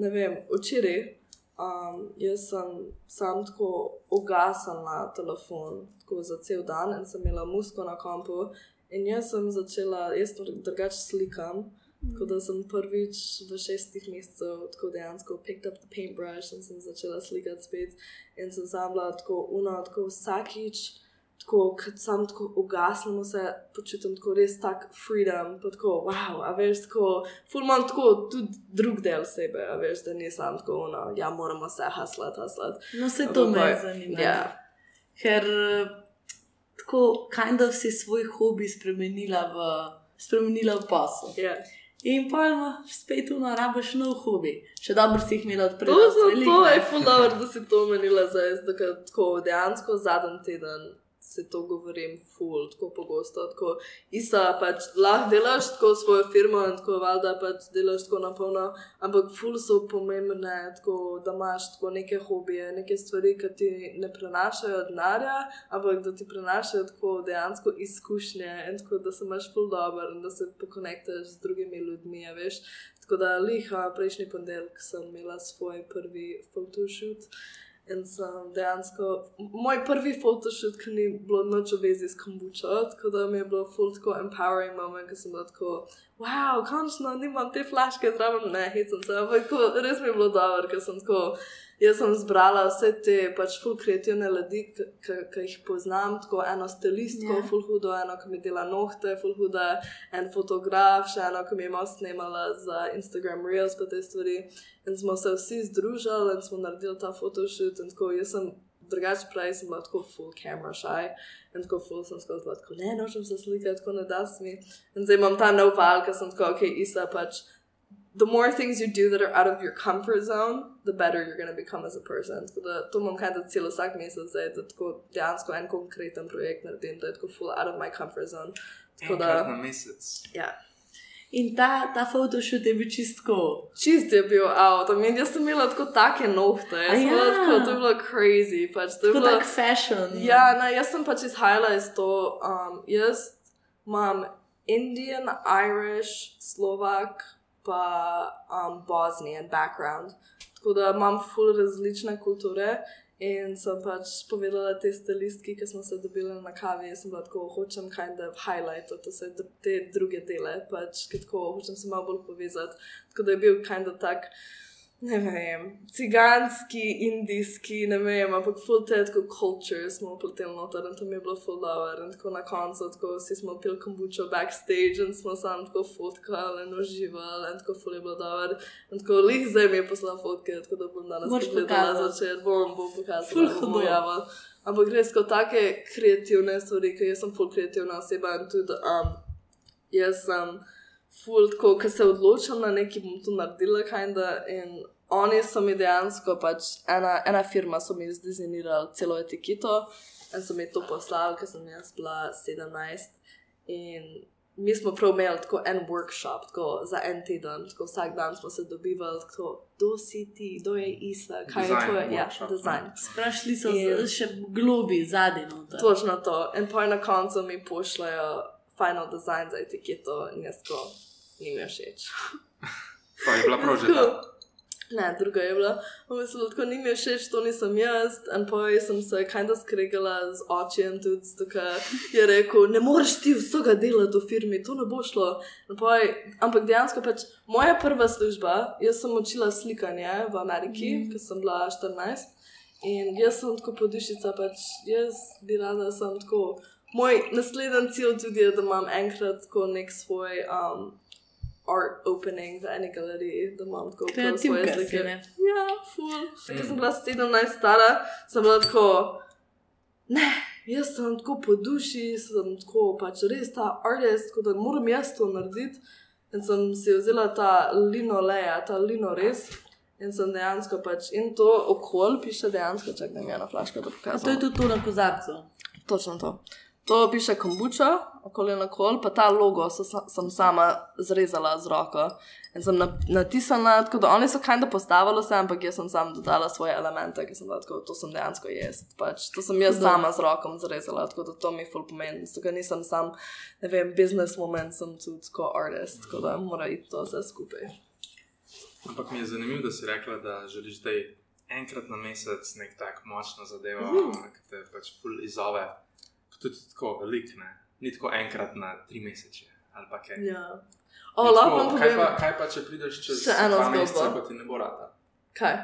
ne vem, včeraj. Um, jaz sem sam tako ugasnil na telefon tako za cel dan in sem imela musko na kompu. In jaz sem začela, jaz drugače slikam. Tako da sem prvič v šestih mesecih tako dejansko picked up the paintbrush in sem začela slikati spet. In sem zamla tako uno, tako vsakič, tako kot sam tako ugasnemo se, počutim tako res tak freedom, pa tako wow, a veš, tako full imam tako tudi drug del sebe, a veš, da nisem tako uno, ja, moramo se haslati, haslati. No, se to me Ampak, zanima. Ja, Ker tako, kind of si svoj hobi spremenila v, spremenila v posel. ja. In pa imaš spet tu narabiš nov hobi. Še dobro si jih imela odprej. To, to je fulano, da si to omenila zdaj, da tako dejansko zadnji teden se to govorim ful, tako pogosto. Tako, Isa, pač lahko delaš tako svojo firmo in tako valjda pač delaš tako na polno, ampak ful so pomembne, tako, da imaš tako neke hobije, neke stvari, ki ti ne prenašajo denarja, ampak da ti prenašajo tako dejansko izkušnje in tako, da se imaš ful dober in da se pokonektaš z drugimi ljudmi, a veš. Tako da, liha, prejšnji ponedeljek sem imela svoj prvi photoshoot. In sem dejansko, moj prvi photoshoot, ki ni bilo noč obvezi s kombučo, tako da mi je bilo full tako empowering moment, ko sem bila tako, wow, končno nimam te flaške zraven, ne, hecam se, ampak res mi je bilo dobro, ker sem tako, jaz sem zbrala vse te pač full kreativne ljudi, ki- jih poznam, tako eno stilistko, Ja. yeah. full hudo, eno, ki mi dela nohte, full huda, en fotograf, še eno, ki mi je malo snemala za Instagram Reels pa te stvari. In smo se vsi združili in smo naredili ta photoshoot. In tako jaz sem drugače prej sem bila tako full camera shy. In tako full sem skozi bila tako, ne, nočem se slikati, tako ne da se mi. In zdaj imam ta nov val, ker sem tako, ok, isa pač. The more things you do that are out of your comfort zone, the better you're going to become as a person. Tako da to imam kaj da celo vsak mesec, zdaj, da tako dejansko en konkreten projekt naredim, da je tako full out of my comfort zone. Tako da, Enkrat na mesec. ja. In ta, ta photoshoot je bil čistko. Čist je bil out, I mean, jaz sem imela tako take nohte, jaz sem bila ja. tako, to je bilo crazy, pač to je Tako bilo. tak fashion. Ja, ne, jaz sem pač izhajala iz to, um, jaz imam Indian, Irish, Slovak, pa um, Bosnian background. Tako da imam full različne kulture. In sem pač povedala te stilistki, ki smo se dobili na kavi, jaz sem bila tako, hočem kind of highlight to, d- te druge dele, pač ki tako hočem se malo bolj povezati. Tako da je bil kind of tak, ne vem, ciganski, indijski, ne vem, ampak full te tako culture smo upleteli noter in to mi je bilo full dobro. In tako na koncu, tako vsi smo pil kombučo backstage in smo sam tako fotkali in uživali in tako full je bilo dobro. In tako lih zdaj mi je poslal fotke, tako da bom danes pogledala začet, bom, bom Ful pokazala, bom hudo. objavila. Ampak res kot take kreativne stvari, ker jaz sem full kreativna oseba in tudi um, jaz sem full tako, ker se odločam na nekaj, bom to naredila, kinda. In oni so mi dejansko, pač ena, ena firma so mi zdizajnirali celo etiketo in so mi to poslali, ker sem jaz bila 17. In mi smo prav imeli tako en workshop, tako za en teden, tako vsak dan smo se dobivali, tako, kdo si ti, kdo je Isa, kaj Design je tvoje, ja, design. Sprašli so In- še globi zadnji. Točno to. In pa na koncu mi pošljajo final design za etiketo in jaz to ni mi všeč. Pa je bila Tako, ta. Ne, druga je bila. V bistvu tako ni mi všeč, to nisem jaz. In pa sem se kinda skregala z očem tudi, zato ker je rekel, ne moreš ti vsega delati v firmi, to ne bo šlo. In pa je- Ampak dejansko pač moja prva služba, jaz sem učila slikanje v Ameriki, mm. ker sem bila 14. In jaz sem tako podušica, pač jaz bi rada, da sem tako. Moj naslednji cilj tudi je, da imam enkrat tako nek svoj um, art opening v eni galeriji, da imam tako svoje si, slike. Ja, ful. Ker sem bila 17 stara, sem bila tako. Ne, jaz sem tako po duši, sem tako pač res ta artist, tako da moram jaz to narediti. In sem si vzela ta lino leja, ta lino res. In sem dejansko pač, in to okol piše dejansko, čakaj, da mi je ena flaška, da A pokažem. to je tudi to na kozarcu. Točno to. To piše kombuča, okoli in okoli, pa ta logo so, sem sama zrezala z roko. In sem na, natisnila, tako da oni so kajda postavili vse, ampak jaz sem sam dodala svoje elemente, ki sem tako, to sem dejansko jaz. Pač, to sem jaz sama z rokom zrezala, tako da to mi ful pomeni. Zato, ker nisem sam, ne vem, businesswoman, sem tudi tako artist, tako da mora iti to vse skupaj. Ampak mi je zanimivo, da si rekla, da želiš zdaj enkrat na mesec nek tak močno zadevo, Mhm. ki te pač ful izove. Tudi tako velik, ne. Ni tako enkrat na tri mesece ali pa kaj. Ja. O, lahko kaj, pa, kaj pa, če prideš čez Še eno meseca, pa ti ne bo rata. kaj?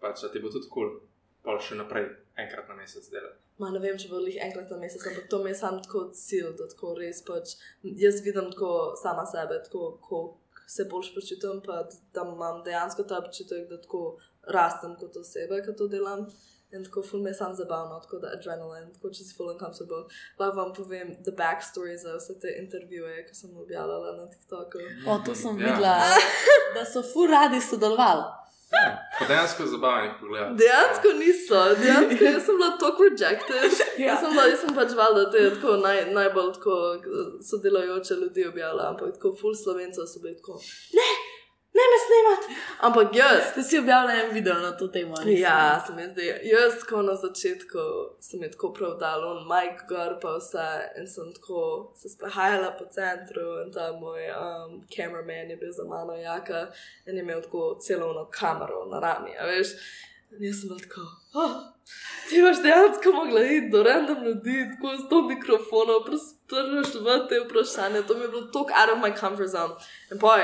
Pač, ti bo tudi kul, cool, pa še naprej enkrat na mesec delati. Ma ne vem, če bo jih enkrat na mesec, ampak to mi je sam tako cilj, da tako res pač. Jaz vidim tako sama sebe, tako kako se boljš počutim, pa da imam dejansko ta občutek, da tako rastem kot oseba, ki to delam. In tako ful mi je sam zabavno, tako da adrenalin, tako če si full uncomfortable. Lahko vam povem the backstory za vse te intervjuje, ki sem objavljala na TikToku. O, to sem Ja. videla, da so fur radi sodelovali. Ja, pa dejansko zabavnih pogledov. Dejansko niso, dejansko jaz sem bila tako rejected. Ja. Jaz sem, bila, jaz sem pač valjda te tako naj, najbolj tako sodelujoče ljudi objavila, ampak tako full slovencev so bili tako. Ne, ne me snemati. Ampak jaz, Ti si objavila en video na to temo. nisem? Ja, se mi zdi. Jaz, ko na začetku sem jih tako prav dal, on Mike gor pa vse in sem tako se sprehajala po centru in ta moj um, cameraman je bil za mano jaka in je imel tako celovno kamero na rami, a veš. In jaz sem tako, oh, ti boš dejansko mogla iti do random ljudi, tako s to mikrofonom, sprašuješ te vprašanja, to mi je bilo tako out of my comfort zone. In poj,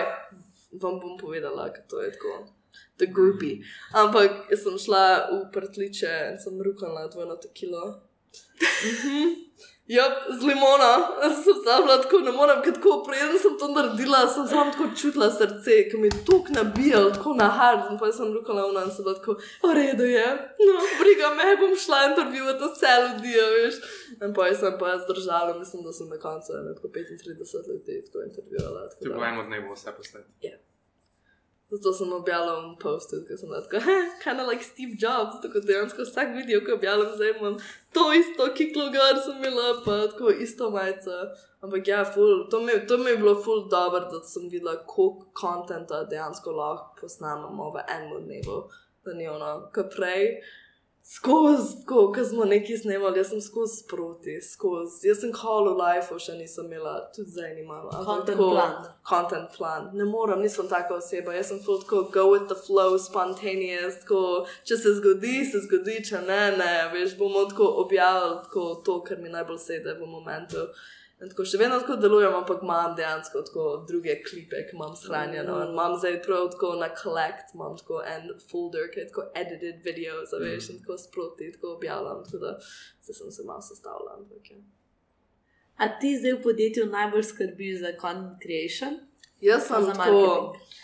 vam bom povedala, ker to je tako. The groupie. Ampak sem šla v prtliče in sem rukala dvojno tekilo. Mhm. Jop, z limono, sem zabila tako, ne morem, ker tako preden sem to naredila, sem samo tako čutila srce, ki mi je tako nabijalo, tako na hard, in pa sem rukala v nas, bila tako, v redu je, no, briga me, bom šla intervjuvati vse ljudi, veš. In pa sem pa zdržala, mislim, da sem na koncu ene tako 35 ljudi tako intervjuvala. tako da- bo eno dnevo vse posneti. Zato sem objavila en post, ker sem tako, kind of like Steve Jobs, tako dejansko vsak video, ki objavljam, zdaj imam to isto kiklo gor, sem imela pa tako isto majico. Ampak ja, ful, to, mi, to mi je bilo ful dobro, da sem videla, koliko kontenta dejansko lahko posnamemo v enem dnevu. Da ni ono, kot prej. Skozi, ko smo nekaj snemali, jaz sem skozi sproti, skozi. Jaz sem v life, še nisem imela, tudi zdaj nimam. Content tako- plan. content plan. Ne morem, nisem taka oseba. Jaz sem full tako go with the flow, spontaneous. Tako, če se zgodi, se zgodi, če ne, ne. Veš, bomo tako objavili tako to, kar mi najbolj sede v momentu. In tako še vedno tako delujem, ampak imam dejansko tako druge klipe, ki imam shranjeno. In imam zdaj prav tako na collect, imam tako en folder, ki je tako edited videos, a veš, in tako sproti tako objavljam. Tako da se sem se malo sestavljala. ampak ja. A ti zdaj v podjetju najbolj skrbiš za content creation? Jaz sem za tako. marketing?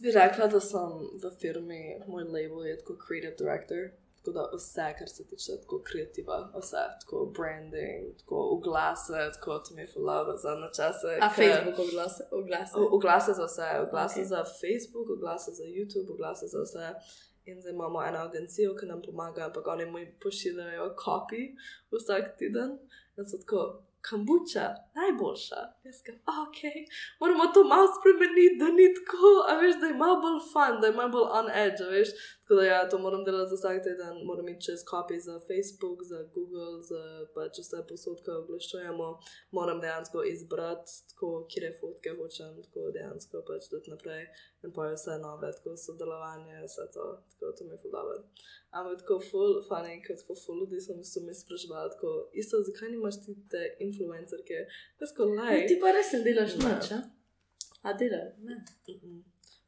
Bi rekla, da sem v firmi, moj label je tako creative director. Tako da vse, kar se tiče tako kreativa, vse, tako branding, tako oglase, tako to mi je fulano za načase. A ke- Facebook oglase? oglase. Oglase za vse, oglase Ok. okay. za Facebook, oglase za YouTube, oglase za vse. In zdaj imamo eno agencijo, ki nam pomaga, ampak oni mi pošiljajo kopij vsak teden. In so tako, kambuča, najboljša. Jaz ga, ok, moramo to malo spremeniti, da ni tako, a veš, da malo bolj fun, da malo bolj on edge, veš. Tako da ja, to moram delati za vsak teden, moram iti čez kopij za Facebook, za Google, za pač vse posodke oglašujemo moram dejansko izbrati, tako, kje fotke hočem, tako dejansko pač dati naprej in pa je vse nove, tako sodelovanje, vse to, tako to mi je fudobno. Ampak tako full funny, kot tako full ljudi sem so mi spraševali, tako isto, zakaj nimaš ti te influencerke, jaz ko Ja, laj. ti pa res ne delaš nič, a? A delaš? Ne. Mm-mm.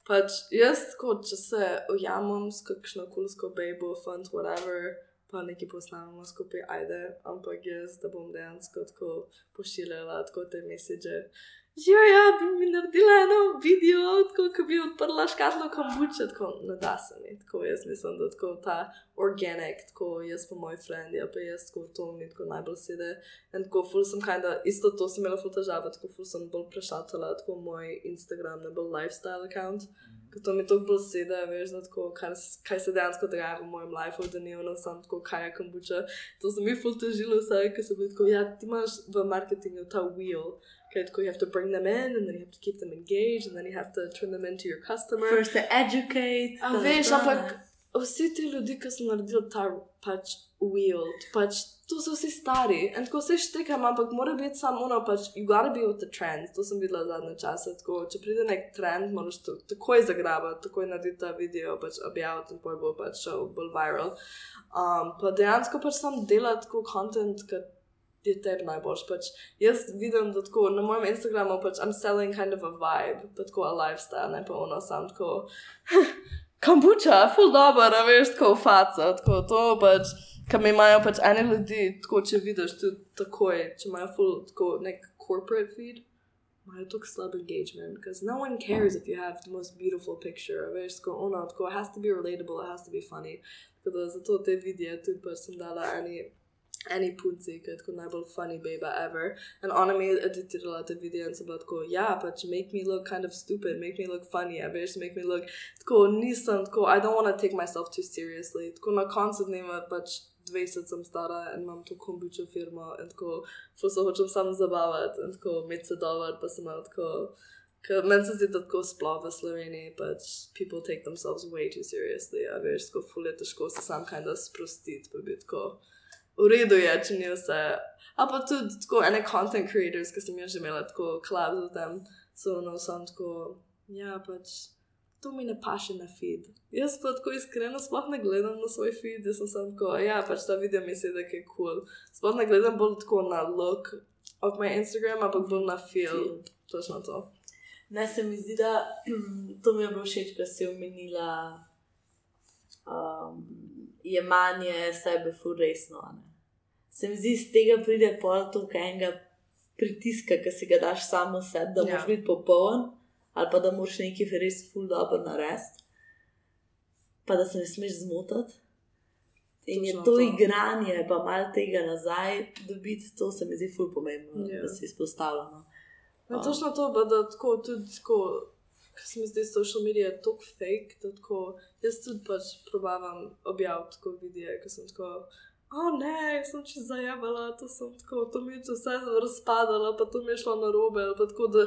Pač jaz, tako, če se ujamem s kakšno kulsko bejbo, fant, whatever, pa nekaj posnamemo skupaj, ajde, ampak jaz, da bom dejansko tako pošiljala tako te mesiče. Ja, ja, bi mi naredila eno video, tako, ko bi odprla škatlo kombuče, tako ne da se mi, tako jaz mislim, da tako ta organic, tako jaz pa moj friend, ja pa jaz tako to mi tako najbolj sede. In tako ful sem kinda, isto to sem imela ful težave, tako ful sem bolj prešatala, tako moj Instagram, ne bolj lifestyle account. Ker to mi tako bolj sedi, veš, da tako, kaj, s- kaj se dejansko dogaja v mojem lifeu, da ni ono samo tako, kaj je kombuča. To sem mi ful težila vse, ker sem bil tako, ja, ti imaš v marketingu ta wheel, tako, you have to bring them in, and then you have to keep them engaged, and then you have to turn them into your customer. First to educate. A veš, ampak vsi ti ljudje, ki so naredili ta pač wheel, pač to so vsi stari. In tako se štekam, ampak mora biti samo ono, pač you gotta be with the trend. To sem videla zadnje čase. Tako, če pride nek trend, moraš to takoj zagrabiti, takoj narediti ta video, pač objaviti in poj bo pač šel bolj viral. Um, pa dejansko pač sam delati tako content, ki je tebi najboljš. Pač jaz vidim, da tako na mojem Instagramu pač I'm selling kind of a vibe, pa tako a lifestyle, ne pa ono sam tako. Kombuča, full dobro, veš, tako faca, tako to pač, kam imajo pač eni ljudi, tako če vidiš tudi takoj, če imajo full tako nek corporate feed, imajo tako slab engagement, because no one cares if you have the most beautiful picture, veš, tako ono, tako it has to be relatable, it has to be funny, tako da zato te videe tudi pač sem dala eni, eni punci, ki je tako najbolj funny baby ever, in ona mi je editirala te videe in sem bila tako, ja, pač make me look kind of stupid, make me look funny, a veš, make me look tako nisem, tako, I don't want to take myself too seriously. Tako na koncu dneva pač 20 sem stara in imam to kombučo firmo in tako, ful se hočem samo zabavati in tako imeti se dober, pa sem tako, ker meni se zdi, da tako sploh v Sloveniji pač people take themselves way too seriously, a veš, tako ful je težko se sam kind of sprostiti, pa biti tako, v redu je, če ni vse. A pa tudi tako ene content creators, ki sem jaz že imela tako z tem, so no sam tako, ja pač to mi ne paše na feed. Jaz pa tako iskreno sploh ne gledam na svoj feed, jaz sem samo tako, ja, pač ta video mi se da, je kul. Cool. Sploh ne gledam bolj tako na look of my Instagram, ampak bolj na feel. Točno to. Ne, se mi zdi, da to mi je bilo všeč, ker si omenila um, jemanje sebe ful resno. ne. Se mi zdi, iz tega pride pol toliko enega pritiska, ki si ga daš samo sebi, da Ja. moraš biti popoln, ali pa da moraš nekaj res ful dobro narediti, pa da se ne smeš zmotiti. In je Točno to, to. to igranje, pa malo tega nazaj dobiti, to se mi zdi ful pomembno, Ja. da si izpostavljeno. Ja, A. točno to, pa da tako tudi tako. Ker se mi zdi, da social media je tako fake, da tako, jaz tudi pač probavam objaviti tako videe, ker sem tako, oh, ne, sem čez zajabala, to sem tako, to mi je vse razpadalo, pa to mi je šlo na robe, tako, da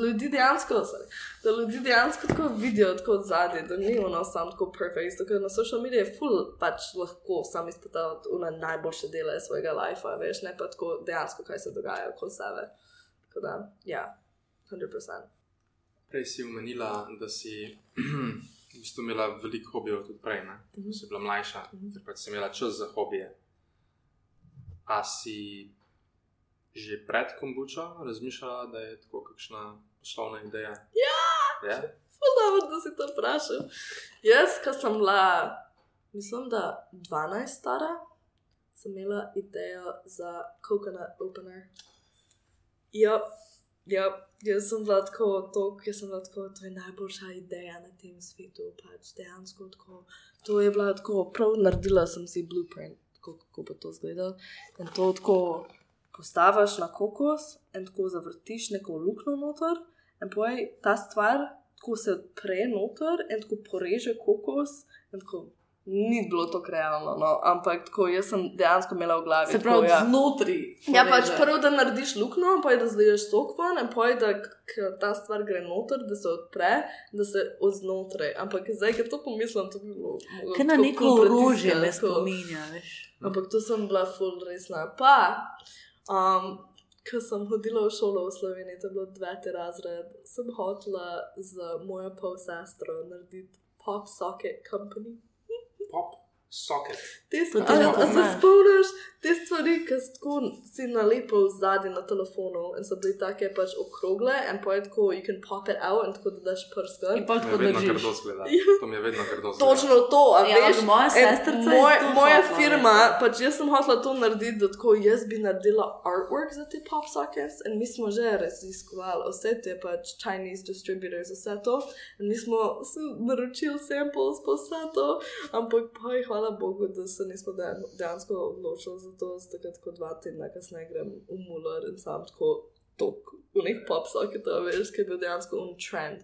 ljudi dejansko, sorry, da ljudi dejansko tako vidijo tako od zadaj, da ni ono sam tako perfect, zato ker na social media je full pač lahko sam izpostaviti una najboljše dele svojega lifea, veš, ne pa tako dejansko, kaj se dogaja okoli sebe. Tako da, ja, 100%. Prej si omenila, da si v bistvu imela veliko hobijev tudi prej, ne? ko si bila mlajša, ker pač si imela čas za hobije. A si že pred kombučo razmišljala, da je tako kakšna poslovna ideja? Ja! ja? Dobro, da si to vprašal. Jaz, ko sem bila, mislim, da 12 stara, sem imela idejo za coconut opener. Ja, ja, jaz sem bila tako, to, jaz sem bila tako, to je najboljša ideja na tem svetu, pač dejansko tako. To je bila tako, prav naredila sem si blueprint, tako, kako bo to izgledalo. In to tako postaviš na kokos in tako zavrtiš neko luknjo noter, in poj ta stvar tako se odpre noter in tako poreže kokos. In tako, ni bilo to realno, no, ampak tako jaz sem dejansko imela v glavi. Se tako, pravi, ja. znotraj. Ja, pač prvo, da narediš luknjo, pa je da zliješ sok ven, in poj, da k- ta stvar gre noter, da se odpre, da se odznotraj. Ampak zdaj, ko to pomislim, to bi bilo. moglo Kaj na tako neko orožje me tako. spominja, veš. Ampak to sem bila full resna. Pa, um, ko sem hodila v šolo v Sloveniji, to je bilo deveti razred, sem hotela z mojo pol sestro narediti pop socket company. Pop, socket. Te To stvari, ti že a se spomniš, te stvari, ki si nalepil zadnji na telefonu in so bili take pač okrogle in pa je tako, you can pop it out in tako da daš prst. gor. In pa To mi tako je vedno držiš. grdo zgleda. To mi je vedno grdo zgleda. Točno to, a Ja, veš, moja je moj, moja hotela firma, narediti. pač jaz sem hotela to narediti, da tako jaz bi naredila artwork za te pop sockets in mi smo že raziskovali vse te pač Chinese distributors, vse to in mi smo naročili samples pa vse to, ampak pa je hvala Bogu, da se nismo dejan- dejansko odločili za to, ker tako dva tedna kasneje grem v Muller in sam tako tok v nek pop socket, veš, ki je bil dejansko un trend.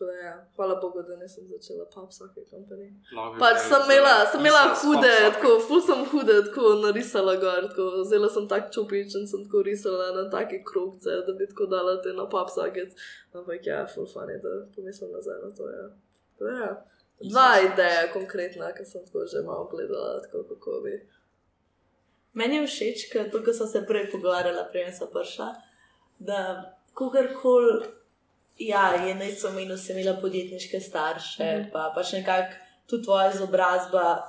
Da, ja, hvala Bogu, da nisem začela pa vsake kompanije. Love Pač is sem imela, zelo sem imela hude, tako, ful sem hude, tako narisala gor, tako, vzela sem tak čupič in sem tako risala na take krogce, da bi tako dala te na pop sockets. Ampak ja, ful funny, da pomislim nazaj na to, ja. Da, ja. Dva ideja konkretna, ki sem tako že malo gledala, tako kako bi. Meni je všeč, ker to, kar smo se prej pogovarjali, prej sem prišla, da kogarkoli, ja, je naj so meni, sem imela podjetniške starše, mm -hmm. pa pač nekako tudi tvoja izobrazba.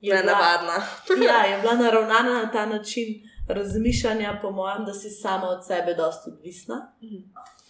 je Ne bila- navadna. Ja, je bila naravnana na ta način razmišljanja, po mojem, da si sama od sebe dosta odvisna.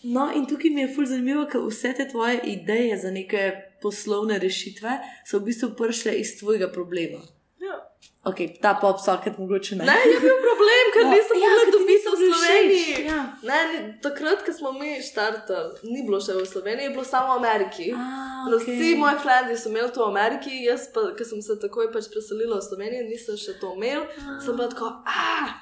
No, in tukaj mi je fulj zanimivo, ker vse te tvoje ideje za neke poslovne rešitve so v bistvu prišle iz tvojega problema. Ja. Ok, ta pop socket mogoče ne. Ne, je bil problem, ker No, nisem ja, mogla dobiti v Sloveniji. všeč, ja. Ne, ni, takrat, ko smo mi štartali, ni bilo še v Sloveniji, je bilo samo v Ameriki. A, No, okej. Vsi moji frendi so imeli to v Ameriki, jaz pa, ker sem se takoj pač preselila v Slovenijo, nisem še to imel, sem bila tako, ah,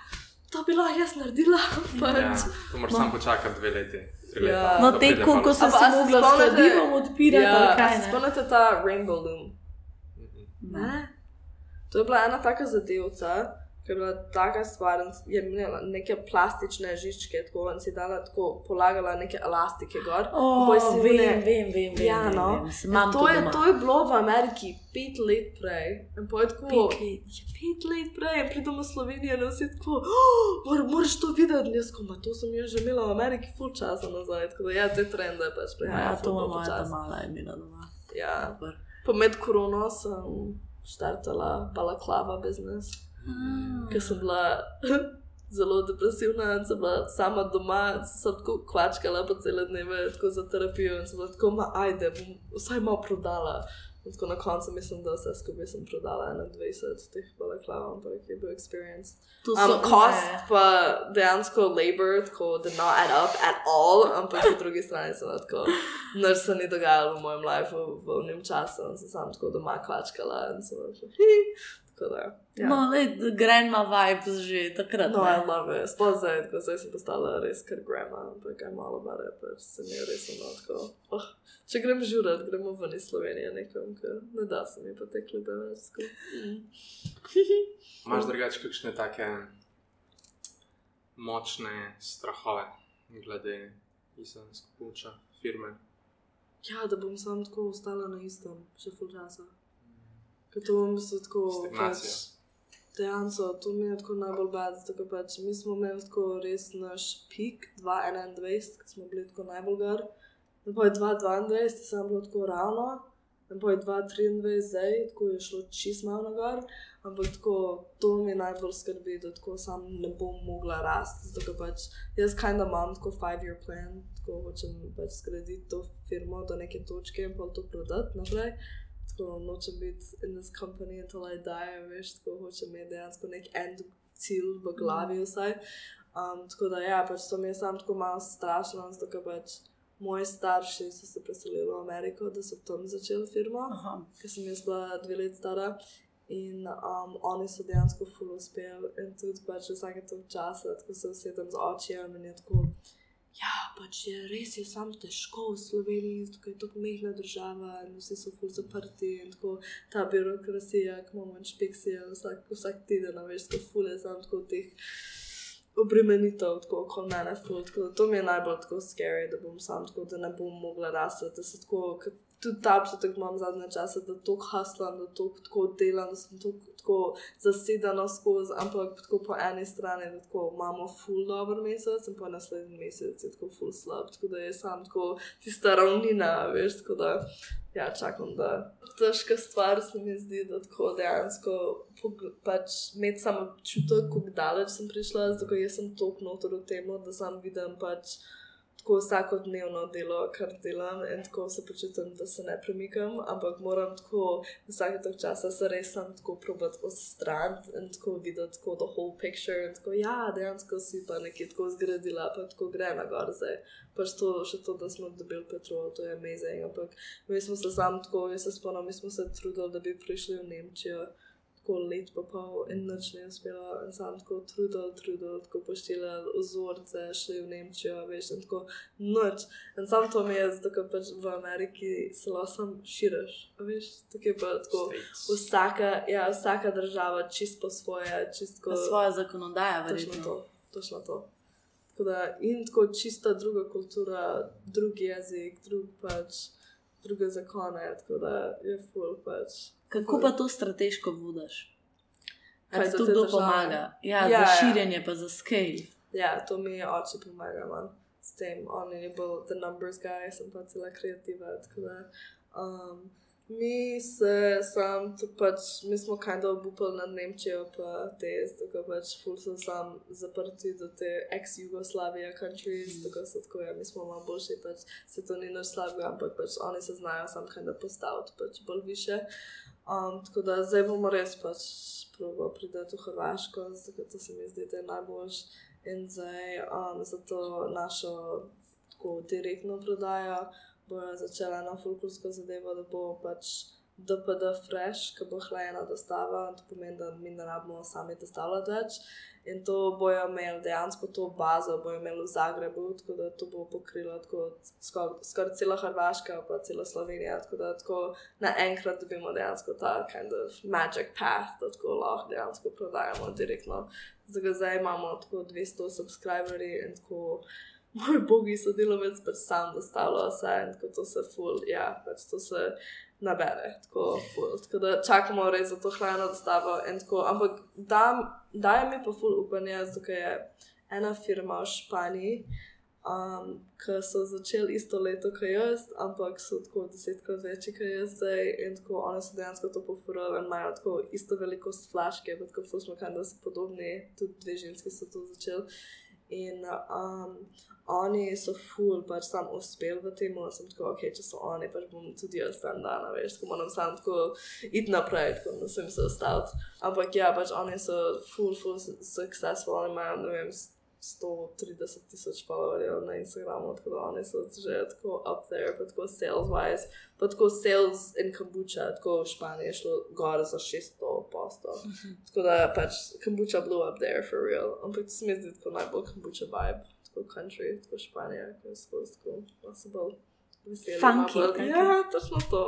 to bi lahko jaz naredila. Ja, Pač. to moraš samo počakati dve leti. Tri Ja. No, te, ko, ko sem se mogla s spomnite- kladivom odpirati, Ja, kaj ne? spomnite ta Rainbow Loom? Ne. Ne. To je bila ena taka zadevca, ki je bila taka stvar, je imela neke plastične žičke, tako in si dala tako, polagala neke elastike gor. O, Pol si vem, one- vem, vem, vem. Ja, vem, no. vem. Sem- Imam to, je, doma. to je bilo v Ameriki pet let prej. In pa je tako, Pet let. Je pet let prej, in pridemo v Slovenijo in vsi tako, oh, mor, moraš to videti. Jaz ko, "Ma to sem jaz že imela v Ameriki full časa nazaj. Tako da ja, te trende pač prihajajo. Ja, to ima moja mala imena doma. Ja, pa med korono sem štartala balaklava biznis, Ah. ker sem bila zelo depresivna in sem bila sama doma, sem se tako kvačkala po cele dneve, tako za terapijo in sem bila tako, ma ajde, bom vsaj malo prodala. In tako na koncu mislim, da vse skupaj sem prodala 21 teh balaklav, ampak je bil experience. To Um, so cost ne. pa dejansko labor, tako did not add up at all, ampak po drugi strani sem tako, nič se ni dogajalo v mojem lifeu v unem času in sem sam tako doma kvačkala in sem tako da. Ja. No, le, grandma vibes že takrat. No, ne. I love it. Sploh zdaj, ko zdaj sem postala res kar grandma, ampak I'm all about it, pač se mi je res ono tako. Oh, če grem žurat, gremo ven iz Slovenije nekom, ker ne da se mi pa te klube več skupaj. Imaš drugače kakšne take močne strahove glede islamske puča, firme? Ja, da bom sam tako ostala na istem, še full časa. Ker to bom se tako. Stagnacija. Pač, Dejansko, to mi je tako najbolj bad, ker pač mi smo imeli tako res naš pik 2021, ko smo bili tako najbolj gor. In pa je 2022, sem bilo tako ravno, in pa je 2023 zdaj, tako je šlo čist malo na gor. Ampak tako, to mi najbolj skrbi, da tako sam ne bom mogla rasti. Zato ker pač jaz kind of imam tako five-year plan, tako hočem pač zgraditi to firmo do neke točke in pa to prodati naprej. Tako nočem biti in this company until I die, veš, tako hočem imeti dejansko nek end cilj v glavi vsaj. Um, tako da ja, pač to mi je samo tako malo strašno, zato ker pač moji starši so se preselili v Ameriko, da so tam začeli firmo ker sem jaz bila dve leti stara. In um, oni so dejansko full uspeli, in tudi pač vsake to časa, ko se usedem z očijem in je tako. Ja, pač je res je sam težko v Sloveniji, tukaj je tako mehna država in vsi so full zaprti in tako ta birokracija, ki imamo inšpekcije vsak, vsak teden, veš, tako full je sam tako teh obremenitev, tako kot mene, ful, tako to mi je najbolj tako scary, da bom sam tako, da ne bom mogla rasti, da se tako, ker tudi ta občutek imam zadnje čase, da to haslam, da to tako delam, da sem tako, zasedena skozi, ampak tako po eni strani, tako imamo full dober mesec in po naslednji mesec je tako full slab, tako da je sam tako tista ravnina, veš, tako da ja, čakam, da težka stvar se mi zdi, da tako dejansko pač imeti samo občutek, kako daleč sem prišla, zato ker jaz sem toliko notor v tem, da sam vidim pač tako vsakodnevno delo, kar delam in tako se počutim, da se ne premikam, ampak moram tako vsake tok časa se res sam tako probati odstraniti in tako videti tako the whole picture tako ja, dejansko si pa nekaj tako zgradila, pa tako gre na gor zdaj. Pač to, še to, da smo dobili petrol, to je amazing, ampak mi smo se sam tako, jaz se spomnim, mi smo se trudili, da bi prišli v Nemčijo. Tako let pa pol in noč ne uspelo. In sam tako trudil, trudil, tako poštiljal vzorce, šli v Nemčijo, veš, in tako noč. In sam to mi je, zato ker pač v Ameriki zelo sem širiš, a veš, tako je pa tako. States. Vsaka, ja, vsaka država čist po svoje, čist kot svoja zakonodaja, Točno verjetno. to, točno to. Tako da, in tako čista druga kultura, drugi jezik, drug pač, druge zakone, tako da je full pač. Kako pa to strateško vodiš? Kaj Kaj za to kdo pomaga? Ja, Ja, za ja. širjenje, pa za scale. Ja, to mi je oče pomaga, man. S tem, on je bil the numbers guy, sem pa cela kreativa. Um, mi se sam, pač, mi smo kind of obupali nad Nemčijo, pa te, tako pač, ful so sam zaprti do te ex-Jugoslavija countries, tako so tako, ja, mi smo malo boljši, pač, se to ni naš slabega, ampak pač oni se znajo sam kind of postaviti, pač bolj više. Um, tako da zdaj bomo res pač probo priti v Hrvaško, zato to se mi zdi, da je najboljš. In zdaj um, za to našo tako direktno prodajo bojo začela na fulkursko zadevo, da bo pač DPD fresh, ki bo hlajena dostava, to pomeni, da mi ne rabimo sami dostavljati več. In to bojo imeli dejansko to bazo, bojo imeli v Zagrebu, tako da to bo pokrilo skoraj skor cela Hrvaška, pa cela Slovenija. Tako da tako naenkrat dobimo dejansko ta kind of magic path, da tako lahko dejansko prodajamo direktno. Zdaj, imamo tako 200 subscriberji in tako. Moj bogi sodelavec pač sam dostavlja vse in tako to se full, ja, pač to se nabere, tako full. Tako da čakamo res za to hladno dostavo tako, ampak da, daje mi pa full upanje, zato je ena firma v Španiji, um, ki so začeli isto leto, kot jaz, ampak so tako desetkrat večji, kot jaz zdaj in tako oni so dejansko to pofurali in imajo tako isto velikost flaške, full smo kaj, da so podobni, tudi dve ženski so to začeli. In um, oni so ful, pač sam uspel v tem, da sem tako, ok, če so oni, pač bom tudi jaz tam dan, veš, tako moram sam tako iti naprej, tako da sem se ustavil. Ampak ja, pač oni so ful, ful successful, oni imajo, ne vem, 130 tisoč followerjev na Instagramu, tako da oni so že tako up there, pa tako sales wise, pa tako sales in kombucha, tako v Španiji je šlo gor za 600 postov. Tako da pač kombucha blew up there for real. Ampak to se mi zdi tako najbolj kombucha vibe, tako country, tako Španija, ki je skozi tako, bolj veseli. Funky, bolj-. Ja, točno to.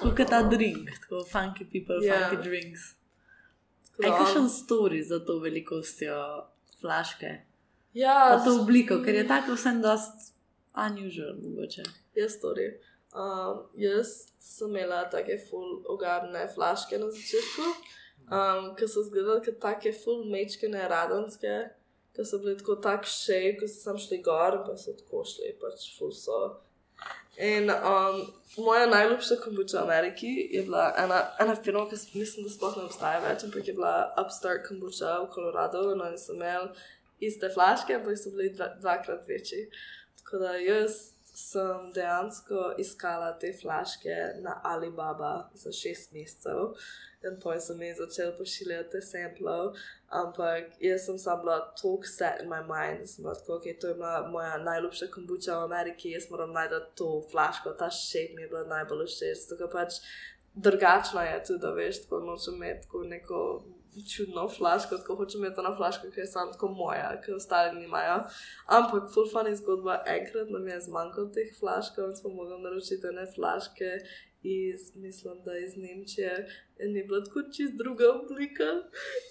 Kot ta drink, tako funky people, Ja. funky drinks. Tako Aj da kakšen story za to velikostjo flaške? Ja, Pa to obliko, ker je tako vsem dost unusual mogoče. je story. Um, jaz sem imela take full ugarne flaške na začetku, um, ki so izgledale kot take full mečkene radenske, ki so bili tako tak šej, ko so sam šli gor, pa so tako šli, pač full so. In um, moja najljubša kombuča v Ameriki je bila ena, ena firma, ki mislim, da sploh ne obstaja več, ampak je bila Upstart kombuča v Koloradu in oni so imeli iste flaške, ampak so bili dva, dvakrat večji. Tako da jaz sem dejansko iskala te flaške na Alibaba za šest mesecev. In potem sem jih začela pošiljati samplov, ampak jaz sem sama bila tako set in my mind, da sem bila tako, ok, to je bila moja najljubša kombuča v Ameriki, jaz moram najti to flaško, ta shape mi je bila najbolj všeč, tako pač drugačno je tudi, da veš, tako nočem imeti tako neko čudno flaško, tako hočem imeti eno flaško, ki je samo tako moja, ki ostali nimajo. Ampak full funny zgodba, enkrat nam je zmanjkalo teh flaškov in smo mogli naročiti ene flaške iz, mislim, da iz Nemčije in je bila tako čist druga oblika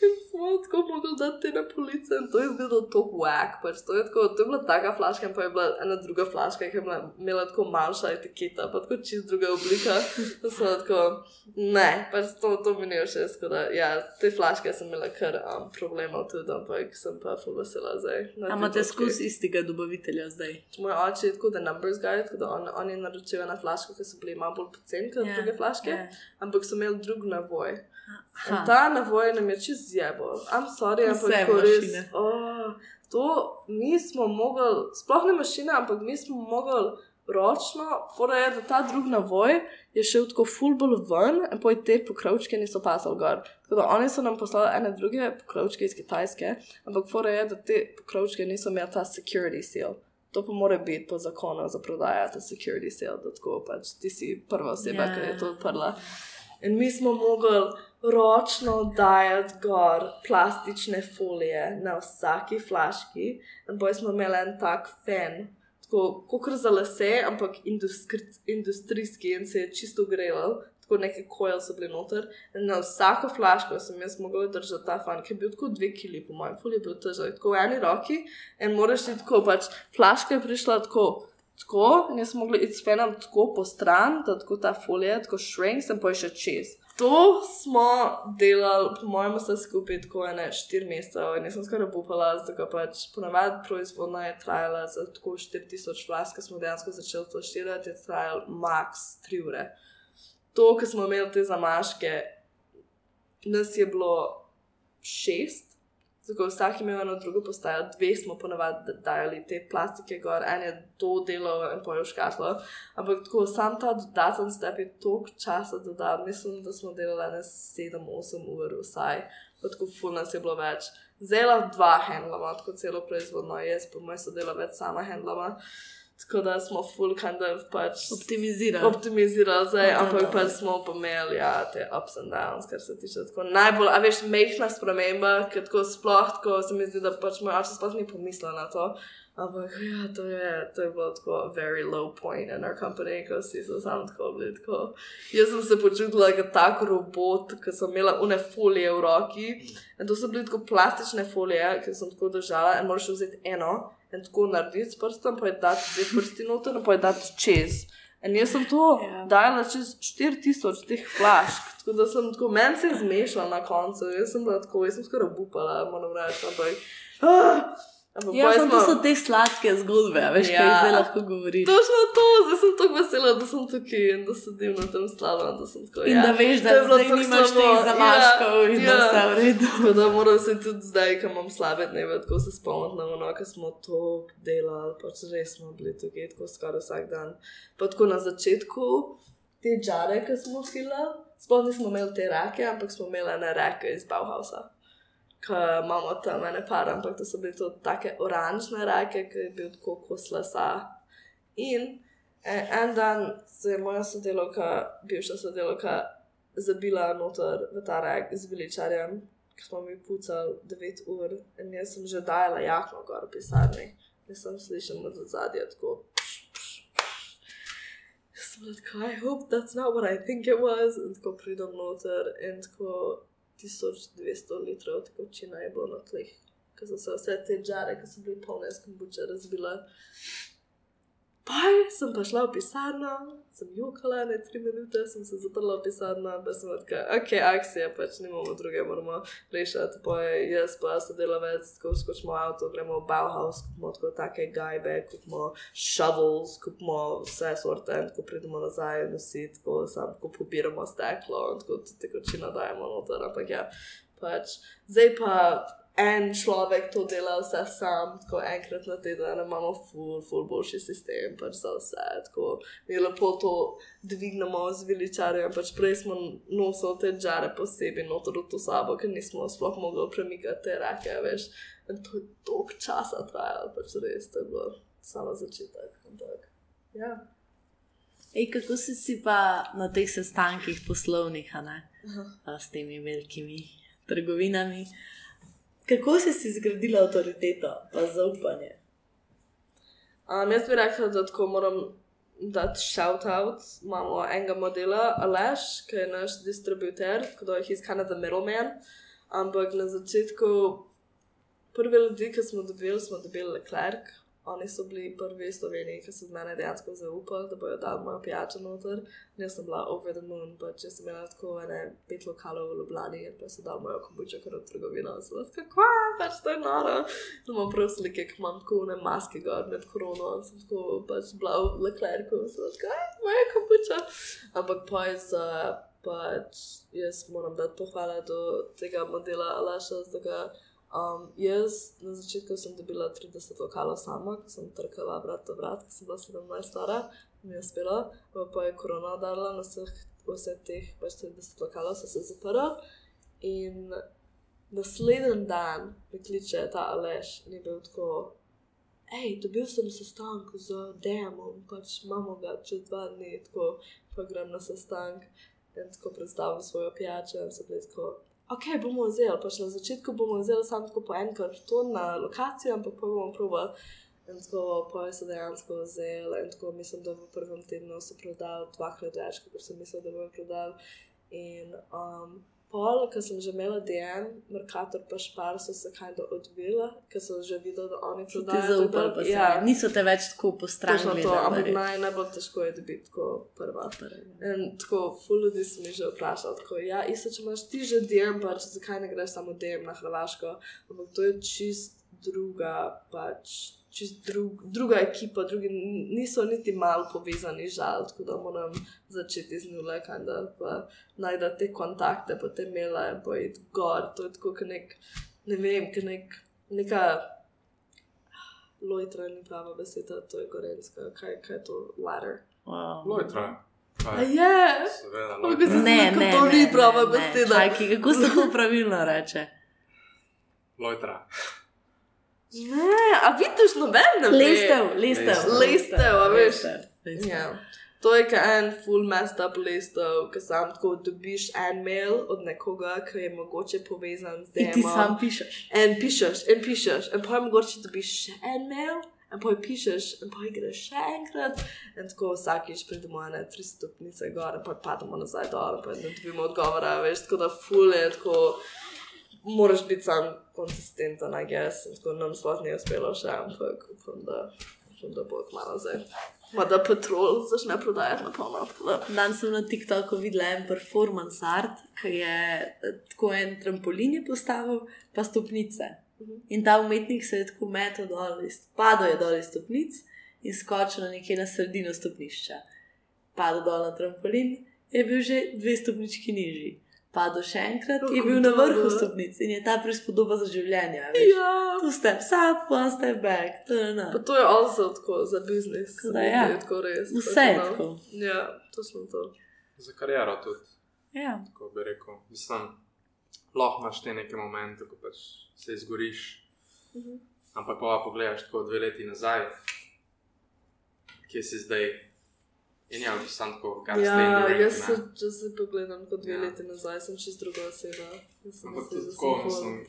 in smo tako mogli dati te na police in to je izgledalo tako whack, pač to je tako, to je bila taka flaška in pa je bila ena druga flaška, ki je bila, imela tako manjša etiketa, pa tako čist druga oblika, da smo tako, ne, pač to, to mi ni všeč, da, ja, te flaške sem imela kar um, problemov tudi, ampak sem pa full vesela zdaj. na A tej imate točki. skozi istega dobavitelja zdaj? Moj oče je tako, da numbers guy, tako da on, on je naročil na flaško, ki so bili malo bolj poceni kot Ja, druge flaške, ja. ampak so imeli drug navoj. Ta navoj nam je čez zjebo. Am sorry, ampak ko res. mašine. Oh, to nismo mogli, sploh ne mašina, ampak mi smo mogli ročno, fora je, da ta drug navoj je šel tako full bolj ven, in poj te pokrovčke niso pasali gor. Tako da oni so nam poslali ene druge pokrovčke iz Kitajske, ampak fora je, da te pokrovčke niso imeli ta security seal. To pa mora biti po zakonu za prodajo, ta security seal, da tako pač ti si prva oseba, Ja. ki je to odprla. In mi smo mogli ročno dajati gor plastične folije na vsaki flaški. In boj smo imeli en tak fen, tako kot za lase, ampak industri, industrijski in se je čisto grelo. Tako neki kojl so bili noter. In na vsako flaško sem jaz mogla držati ta fan, ki je bil tako dve kili, po mojem, fulj je bil težak, tako v eni roki. In moraš ti tako, pač flaška je prišla tako. Tako, in jaz sem mogla iti s fenom tako po stran, da tako ta folija, tako shrink, sem pa še čez. To smo delali, po mojem, vse skupaj tako ene štiri mesece, in jaz sem skoraj upala, da pač ponavadi proizvodnja je trajala za tako 4000 flask, smo dejansko začeli to štirati, je trajal max 3 ure. To, ko smo imeli te zamaške, nas je bilo šest, tako vsak imel eno drugo postajo, dve smo ponavadi dajali te plastike gor, en je to delo in pojo škatlo. Ampak tako sam ta dodaten step je toliko časa dodal, mislim, da smo delali ne 7-8 ur vsaj, pa tako ful nas je bilo več. Zela dva handlama, tako celo proizvodno, jaz pa moj sodelavec sama handlama. Tako da smo full kind of pač Optimizirali. optimizirali zdaj, No, ampak pač smo pa imeli ja, te ups and downs, kar se tiče tako najbolj, a veš, mehna sprememba, ker tako sploh, tako se mi zdi, da pač moj oče sploh ni pomislil na to. Ampak ja, to je, to je bilo tako very low point in our company, ko si se sam tako bili tako. Jaz sem se počutila kot tak robot, ker sem imela une folije v roki. In to so bile tako plastične folije, ki sem tako držala in moraš vzeti eno in tako narediti s prstom, pa je dati dve prsti noter, pa je dati čez. In jaz sem to Ja. yeah. dala čez 4000 teh flašk, tako da sem tako, meni se je zmešala na koncu, jaz sem bila tako, jaz sem skoraj upala, moram reči, ampak. Ah, ampak Ja, samo to smo- so te sladke zgodbe, veš, ja. kaj Ja. zdaj lahko govoriš. Točno to, zdaj sem tako vesela, da sem tukaj in da sedim na tem slalom, da sem tako. In ja. da veš, da To je bilo zdaj nimaš slabo. teh zamaškov Ja, in da ja. vse v redu. Tako da moram se tudi zdaj, ko imam slabe dneve, tako se spomniti na ono, ko smo to delali, pač res smo bili tukaj tako skoraj vsak dan. Pa tako na začetku te žare, ki smo filali, sploh nismo imeli te rake, ampak smo imeli ene rake iz Bauhausa. Ko imamo tam ene par, ampak to so bile to take oranžne rake, ki je bil tako kos lesa. In eh, en dan se je moja sodelovka, bivša sodelovka, zabila noter v ta rak z veličarjem, ki smo mi pucali 9 ur in jaz sem že dajala jakno gor v pisarni. Jaz sem slišala od zadja tako. Jaz sem bila tako, I hope that's not what I think it was. In tako pridem noter in tako 1200 litrov tekočina je bilo na tleh. Ker so se vse te žare, ki so bile polne s kombuče, razbile. Pa sem pa šla v pisarno, sem jokala, ne tri minute, sem se zaprla v pisarno, pa sem rekla, ok, akcija, pač nimamo druge, moramo rešiti. Pa jaz, pa sodelavec, tako skočimo avto, gremo v Bauhaus, kupimo tako take gajbe, kupimo shovels, kupimo vse sorte in tako pridemo nazaj nositi, tako sam tako pobiramo steklo in tako tudi tekočina dajemo noter, ampak ja, pač zdaj pa en človek to dela vse sam, tako enkrat na teden, imamo ful, ful boljši sistem, pač za vse. Tako mi lepo to dvignemo z veličarjem, pač prej smo nosili te žare posebej noter v to sabo, ker nismo sploh mogli premikati te rake, veš. In to je dolg časa trajalo, pač res, to je bilo samo začetek. Ampak, ja. Ej, kako si si pa na teh sestankih poslovnih, ne? A, s temi velikimi trgovinami? Kako si si zgradila avtoriteto, pa zaupanje? Um, jaz bi rekla, da tako moram dati shout-out. Imamo enega modela, Aleš, ki je naš distributer, tako da kind of the middleman. Ampak na začetku, prvi ljudi, ki smo dobili, smo dobili Leclerc. Oni so bili prvi v Sloveniji, ki so v mene dejansko zaupali, da bodo dali mojo pijačo noter. Jaz sem bila over the moon, pač jaz sem imela tako ene pet lokalov v Ljubljani pa so dali mojo kombučo kar v trgovino. Sem bila tako, pač to je noro. Imam prav slike, ki imam tako ne maske gor med korono, sem tako pač bila v Leclercu, sem bila tako, "Aj, moja kombuča. Ampak pa je za, pač jaz moram dati pohvale do tega modela Alaša, da ga Um, jaz na začetku sem dobila 30 lokalov sama, ko sem trkala vrat do vrat, ko sem bila 17 stara, mi je uspelo, pa je korona dala na vseh, vseh teh pač 30 lokalov, so se zaprli. In naslednji dan me kliče ta Aleš in je bil tako. Hej, dobil sem sestanek z Demom, pač imamo ga čez dva dni, tako pa grem na sestanek. in tako predstavim svojo pijačo. In bili tako, ok, bomo vzeli. Pač na začetku bomo vzeli samo tako po en karton na lokacijo, ampak pa bomo provali. In tako pa so dejansko vzeli. In tako mislim, da v prvem tednu so prodali dvakrat več, kot sem mislil, da bodo prodali. In um, pol, ko sem že imela DM, Merkator pa Špar so se kaj do odvila, ker so že videli, da oni Ti prodajajo. zaupali, pa se ja, ja. niso te več tako po strani. Točno to, ampak naj, najbolj težko je dobiti tako prva. In tako, ful ljudi so mi že vprašali, tako, ja, isto, če imaš ti že DM, pač zakaj ne greš samo DM na Hrvaško, ampak to je čist druga, pač drug, druga ekipa, drugi niso niti malo povezani, žal, tako da moram začeti z nule, kaj da pa najda te kontakte, te mele, pa iti gor, to je tako, kot nek, ne vem, kot nek, neka Lojtra ni prava beseda, to je gorenska. Kaj, kaj je to? Ladder. Wow. Lojtra. A je? Seveda, lojtra. se- Ne, ne, to ne, ni prava beseda. Kako se to pravilno reče? Lojtra. Ne, a vidiš, noben ne ve. Lestev, lestev. Lestev, a veš. Lestev. Ja. To je kot en full messed up listov, ki sam tako dobiš en mail od nekoga, ki je mogoče povezan z In ti sam pišeš. En pišeš, in pišeš, in pa mogoče dobiš še en mail, in pa pišeš, in pa greš še enkrat, in tako vsakič pridemo na tri stopnice gor, in pa pademo nazaj dol, in pa ne dobimo odgovora, veš, tako da ful je tako. Moraš biti sam konsistenten, I guess, in tako nam sploh ni uspelo še, ampak upam, da, upam, da bo kmalo zdaj. Ma da patrol začne prodajati na polno. tako da- Dan sem na TikToku videla en performance art, ki je eh, tako en trampolin je postavil, pa stopnice. In ta umetnik se je tako metal dol, padel je dol iz stopnic in skočil na nekje na sredino stopnišča. Padel dol na trampolin, je bil že dve stopnički nižji. Padel še enkrat, je bil na vrhu dobro. stopnic in je ta prispodoba za življenje. veš. Ja, Two steps up, one step back. Ta-da-da. pa to je also tako za biznis. Da ja. Tako res. Vse je no. tako. Ja, točno to. Za kariero tudi, Ja. tako bi rekel. Mislim, lahko imaš te neke momente, ko pač se izgoriš. Mhm. Ampak pa pogledaš tako dve leti nazaj, kje si zdaj. In ja, sam tako, kar ste Ja, in jaz se, če se pogledam kot dve Ja. leti nazaj, sem čist druga oseba. Sem Ampak tudi tako, sem mislim.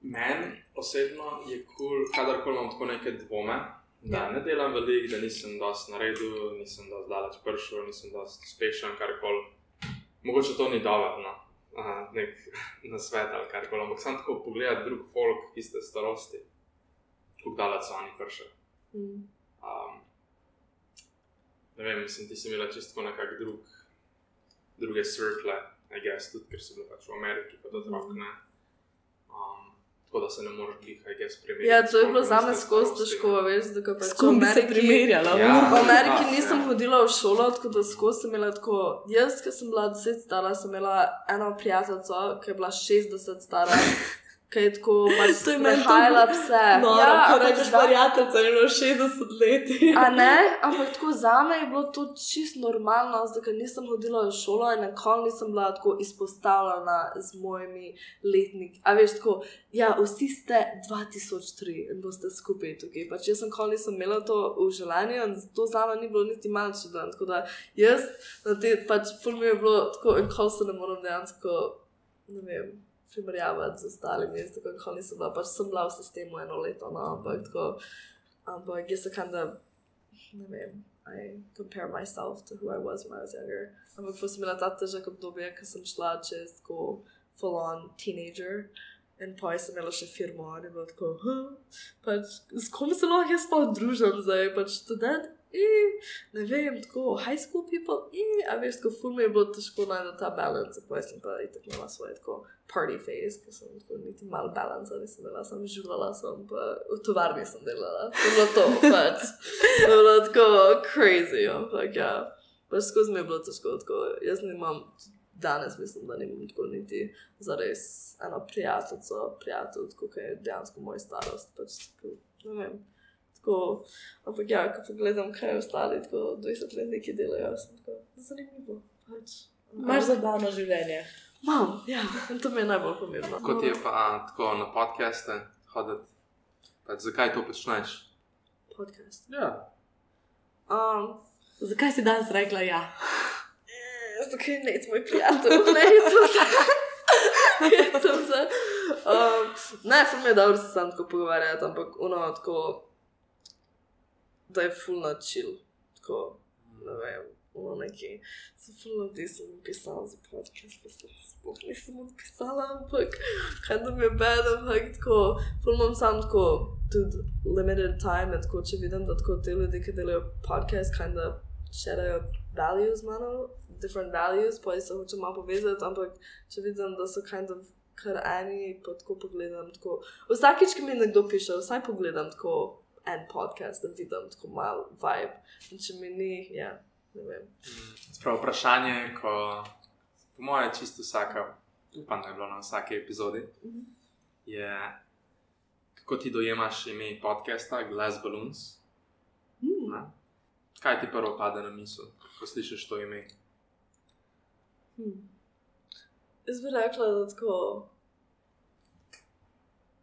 Meni osebno je kul, cool, kadarkoli imam tako neke dvome, da Ja. ne delam veliko, da nisem dosti naredil, nisem dosti daleč prišel, nisem dosti uspešen, karkoli. Mogoče to ni dobro, no. Aha, nek na svet ali karkoli, ampak sam tako pogledati drug folk iste starosti, kako daleč so oni prišli. Mm. Um, ne vem, mislim, ti si imela čisto nekak drug, druge cirkle, I guess, tudi ker si bila pač v Ameriki kot otrok, ne. Um, tako da se ne moreš glih, I guess, primerjati. Ja, to je bilo zame iste skozi težko, veš, da pač S v kom bi se Ameriki- primerjala? Ja. V Ameriki Ah, nisem ja. hodila v šolo, tako da skozi sem imela tako. Jaz, ki sem bila 10 stara, sem imela eno prijateljico, ki je bila 60 stara, ki je tako pač To je prehajala tako pse. No, ja, ko rečeš, za- prijateljica je bilo 60 let. A ne, ampak tako za me je bilo to čist normalno, zato ker nisem hodila v šolo in nikoli nisem bila tako izpostavljena z mojimi letniki. A veš, tako, ja, vsi ste 2003 in boste skupaj tukaj. Pač jaz sem nikoli nisem imela to v življenju in to za me ni bilo niti malo čudno. Tako da jaz, na te pač mi je bilo tako, in ko se ne morem dejansko, ne vem. Primerjavati z ostalimi, jaz tako nikoli nisem bila, pač sem bila v sistemu eno leto, no, ampak tako, ampak jaz se kanda ne vem, I compare myself to who I was when I was younger. Ampak ko sem imela ta težak obdobje, ko sem šla čez tako full on teenager. In pa sem imela še firmo, in bilo tako, huh? pač, s kom se lahko jaz sploh družim zdaj, pač študent, ne vem, tako high school people, i, a veš, tako ful mi je bilo težko najti ta balance, pa sem pa itak imela svoje tako party phase, ker sem tako niti malo balance, nisem imela, sem živela, sem pa v tovarni sem delala, to je bilo to, pač, to je bilo tako crazy, ampak ja, pač skozi mi je bilo težko, tako, jaz nimam, danes mislim, da nimam tako niti zares eno prijateljico, prijatelj, tako ki je dejansko moj starost, pač tako, ne vem. Tako, ampak ja, ko pogledam, kaj ostali, tako 20 let neki delajo, sem tako zanimivo. Pač. Imaš zabavno življenje. Mam, ja, to mi je najbolj pomembno. Kot je pa tako na podcaste hoditi, pač zakaj to počneš? podcast. Ja, Um, Zakaj si danes rekla ja? Jaz tako ne, je moj prijatelj, ne, jaz sem. Jaz sem se. Um, ne, mi je dobro se sam tako pogovarjati, ampak ono tako, da je full na chill. Tako, ne vem, ono neki. So full ljudi sem pisala za podcast, pa se sploh nisem odpisala, ampak kind of je bad, ampak tako, full imam sam tako, tudi limited time, in tako, če vidim, da tako te ljudi, ki delajo podcast, kind of sharajo values, mano, different values, pa jaz se hočem malo povezati, ampak če vidim, da so kind of kar eni, pa tako pogledam, tako, vsakič, ki mi nekdo piše, vsaj pogledam tako en podcast, da vidim tako mal vibe, in če mi ni, ja, ne vem. Sprav vprašanje, ko po mojem čisto vsaka, upam, da je bilo na vsaki epizodi, Mhm. je kako ti dojemaš ime podcasta Glass Balloons. Hmm. Ne? Kaj ti prvo pade na misel, ko slišiš to ime? Hmm. Jaz bi rekla, da tako,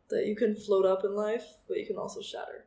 that you can float up in life, but you can also shatter.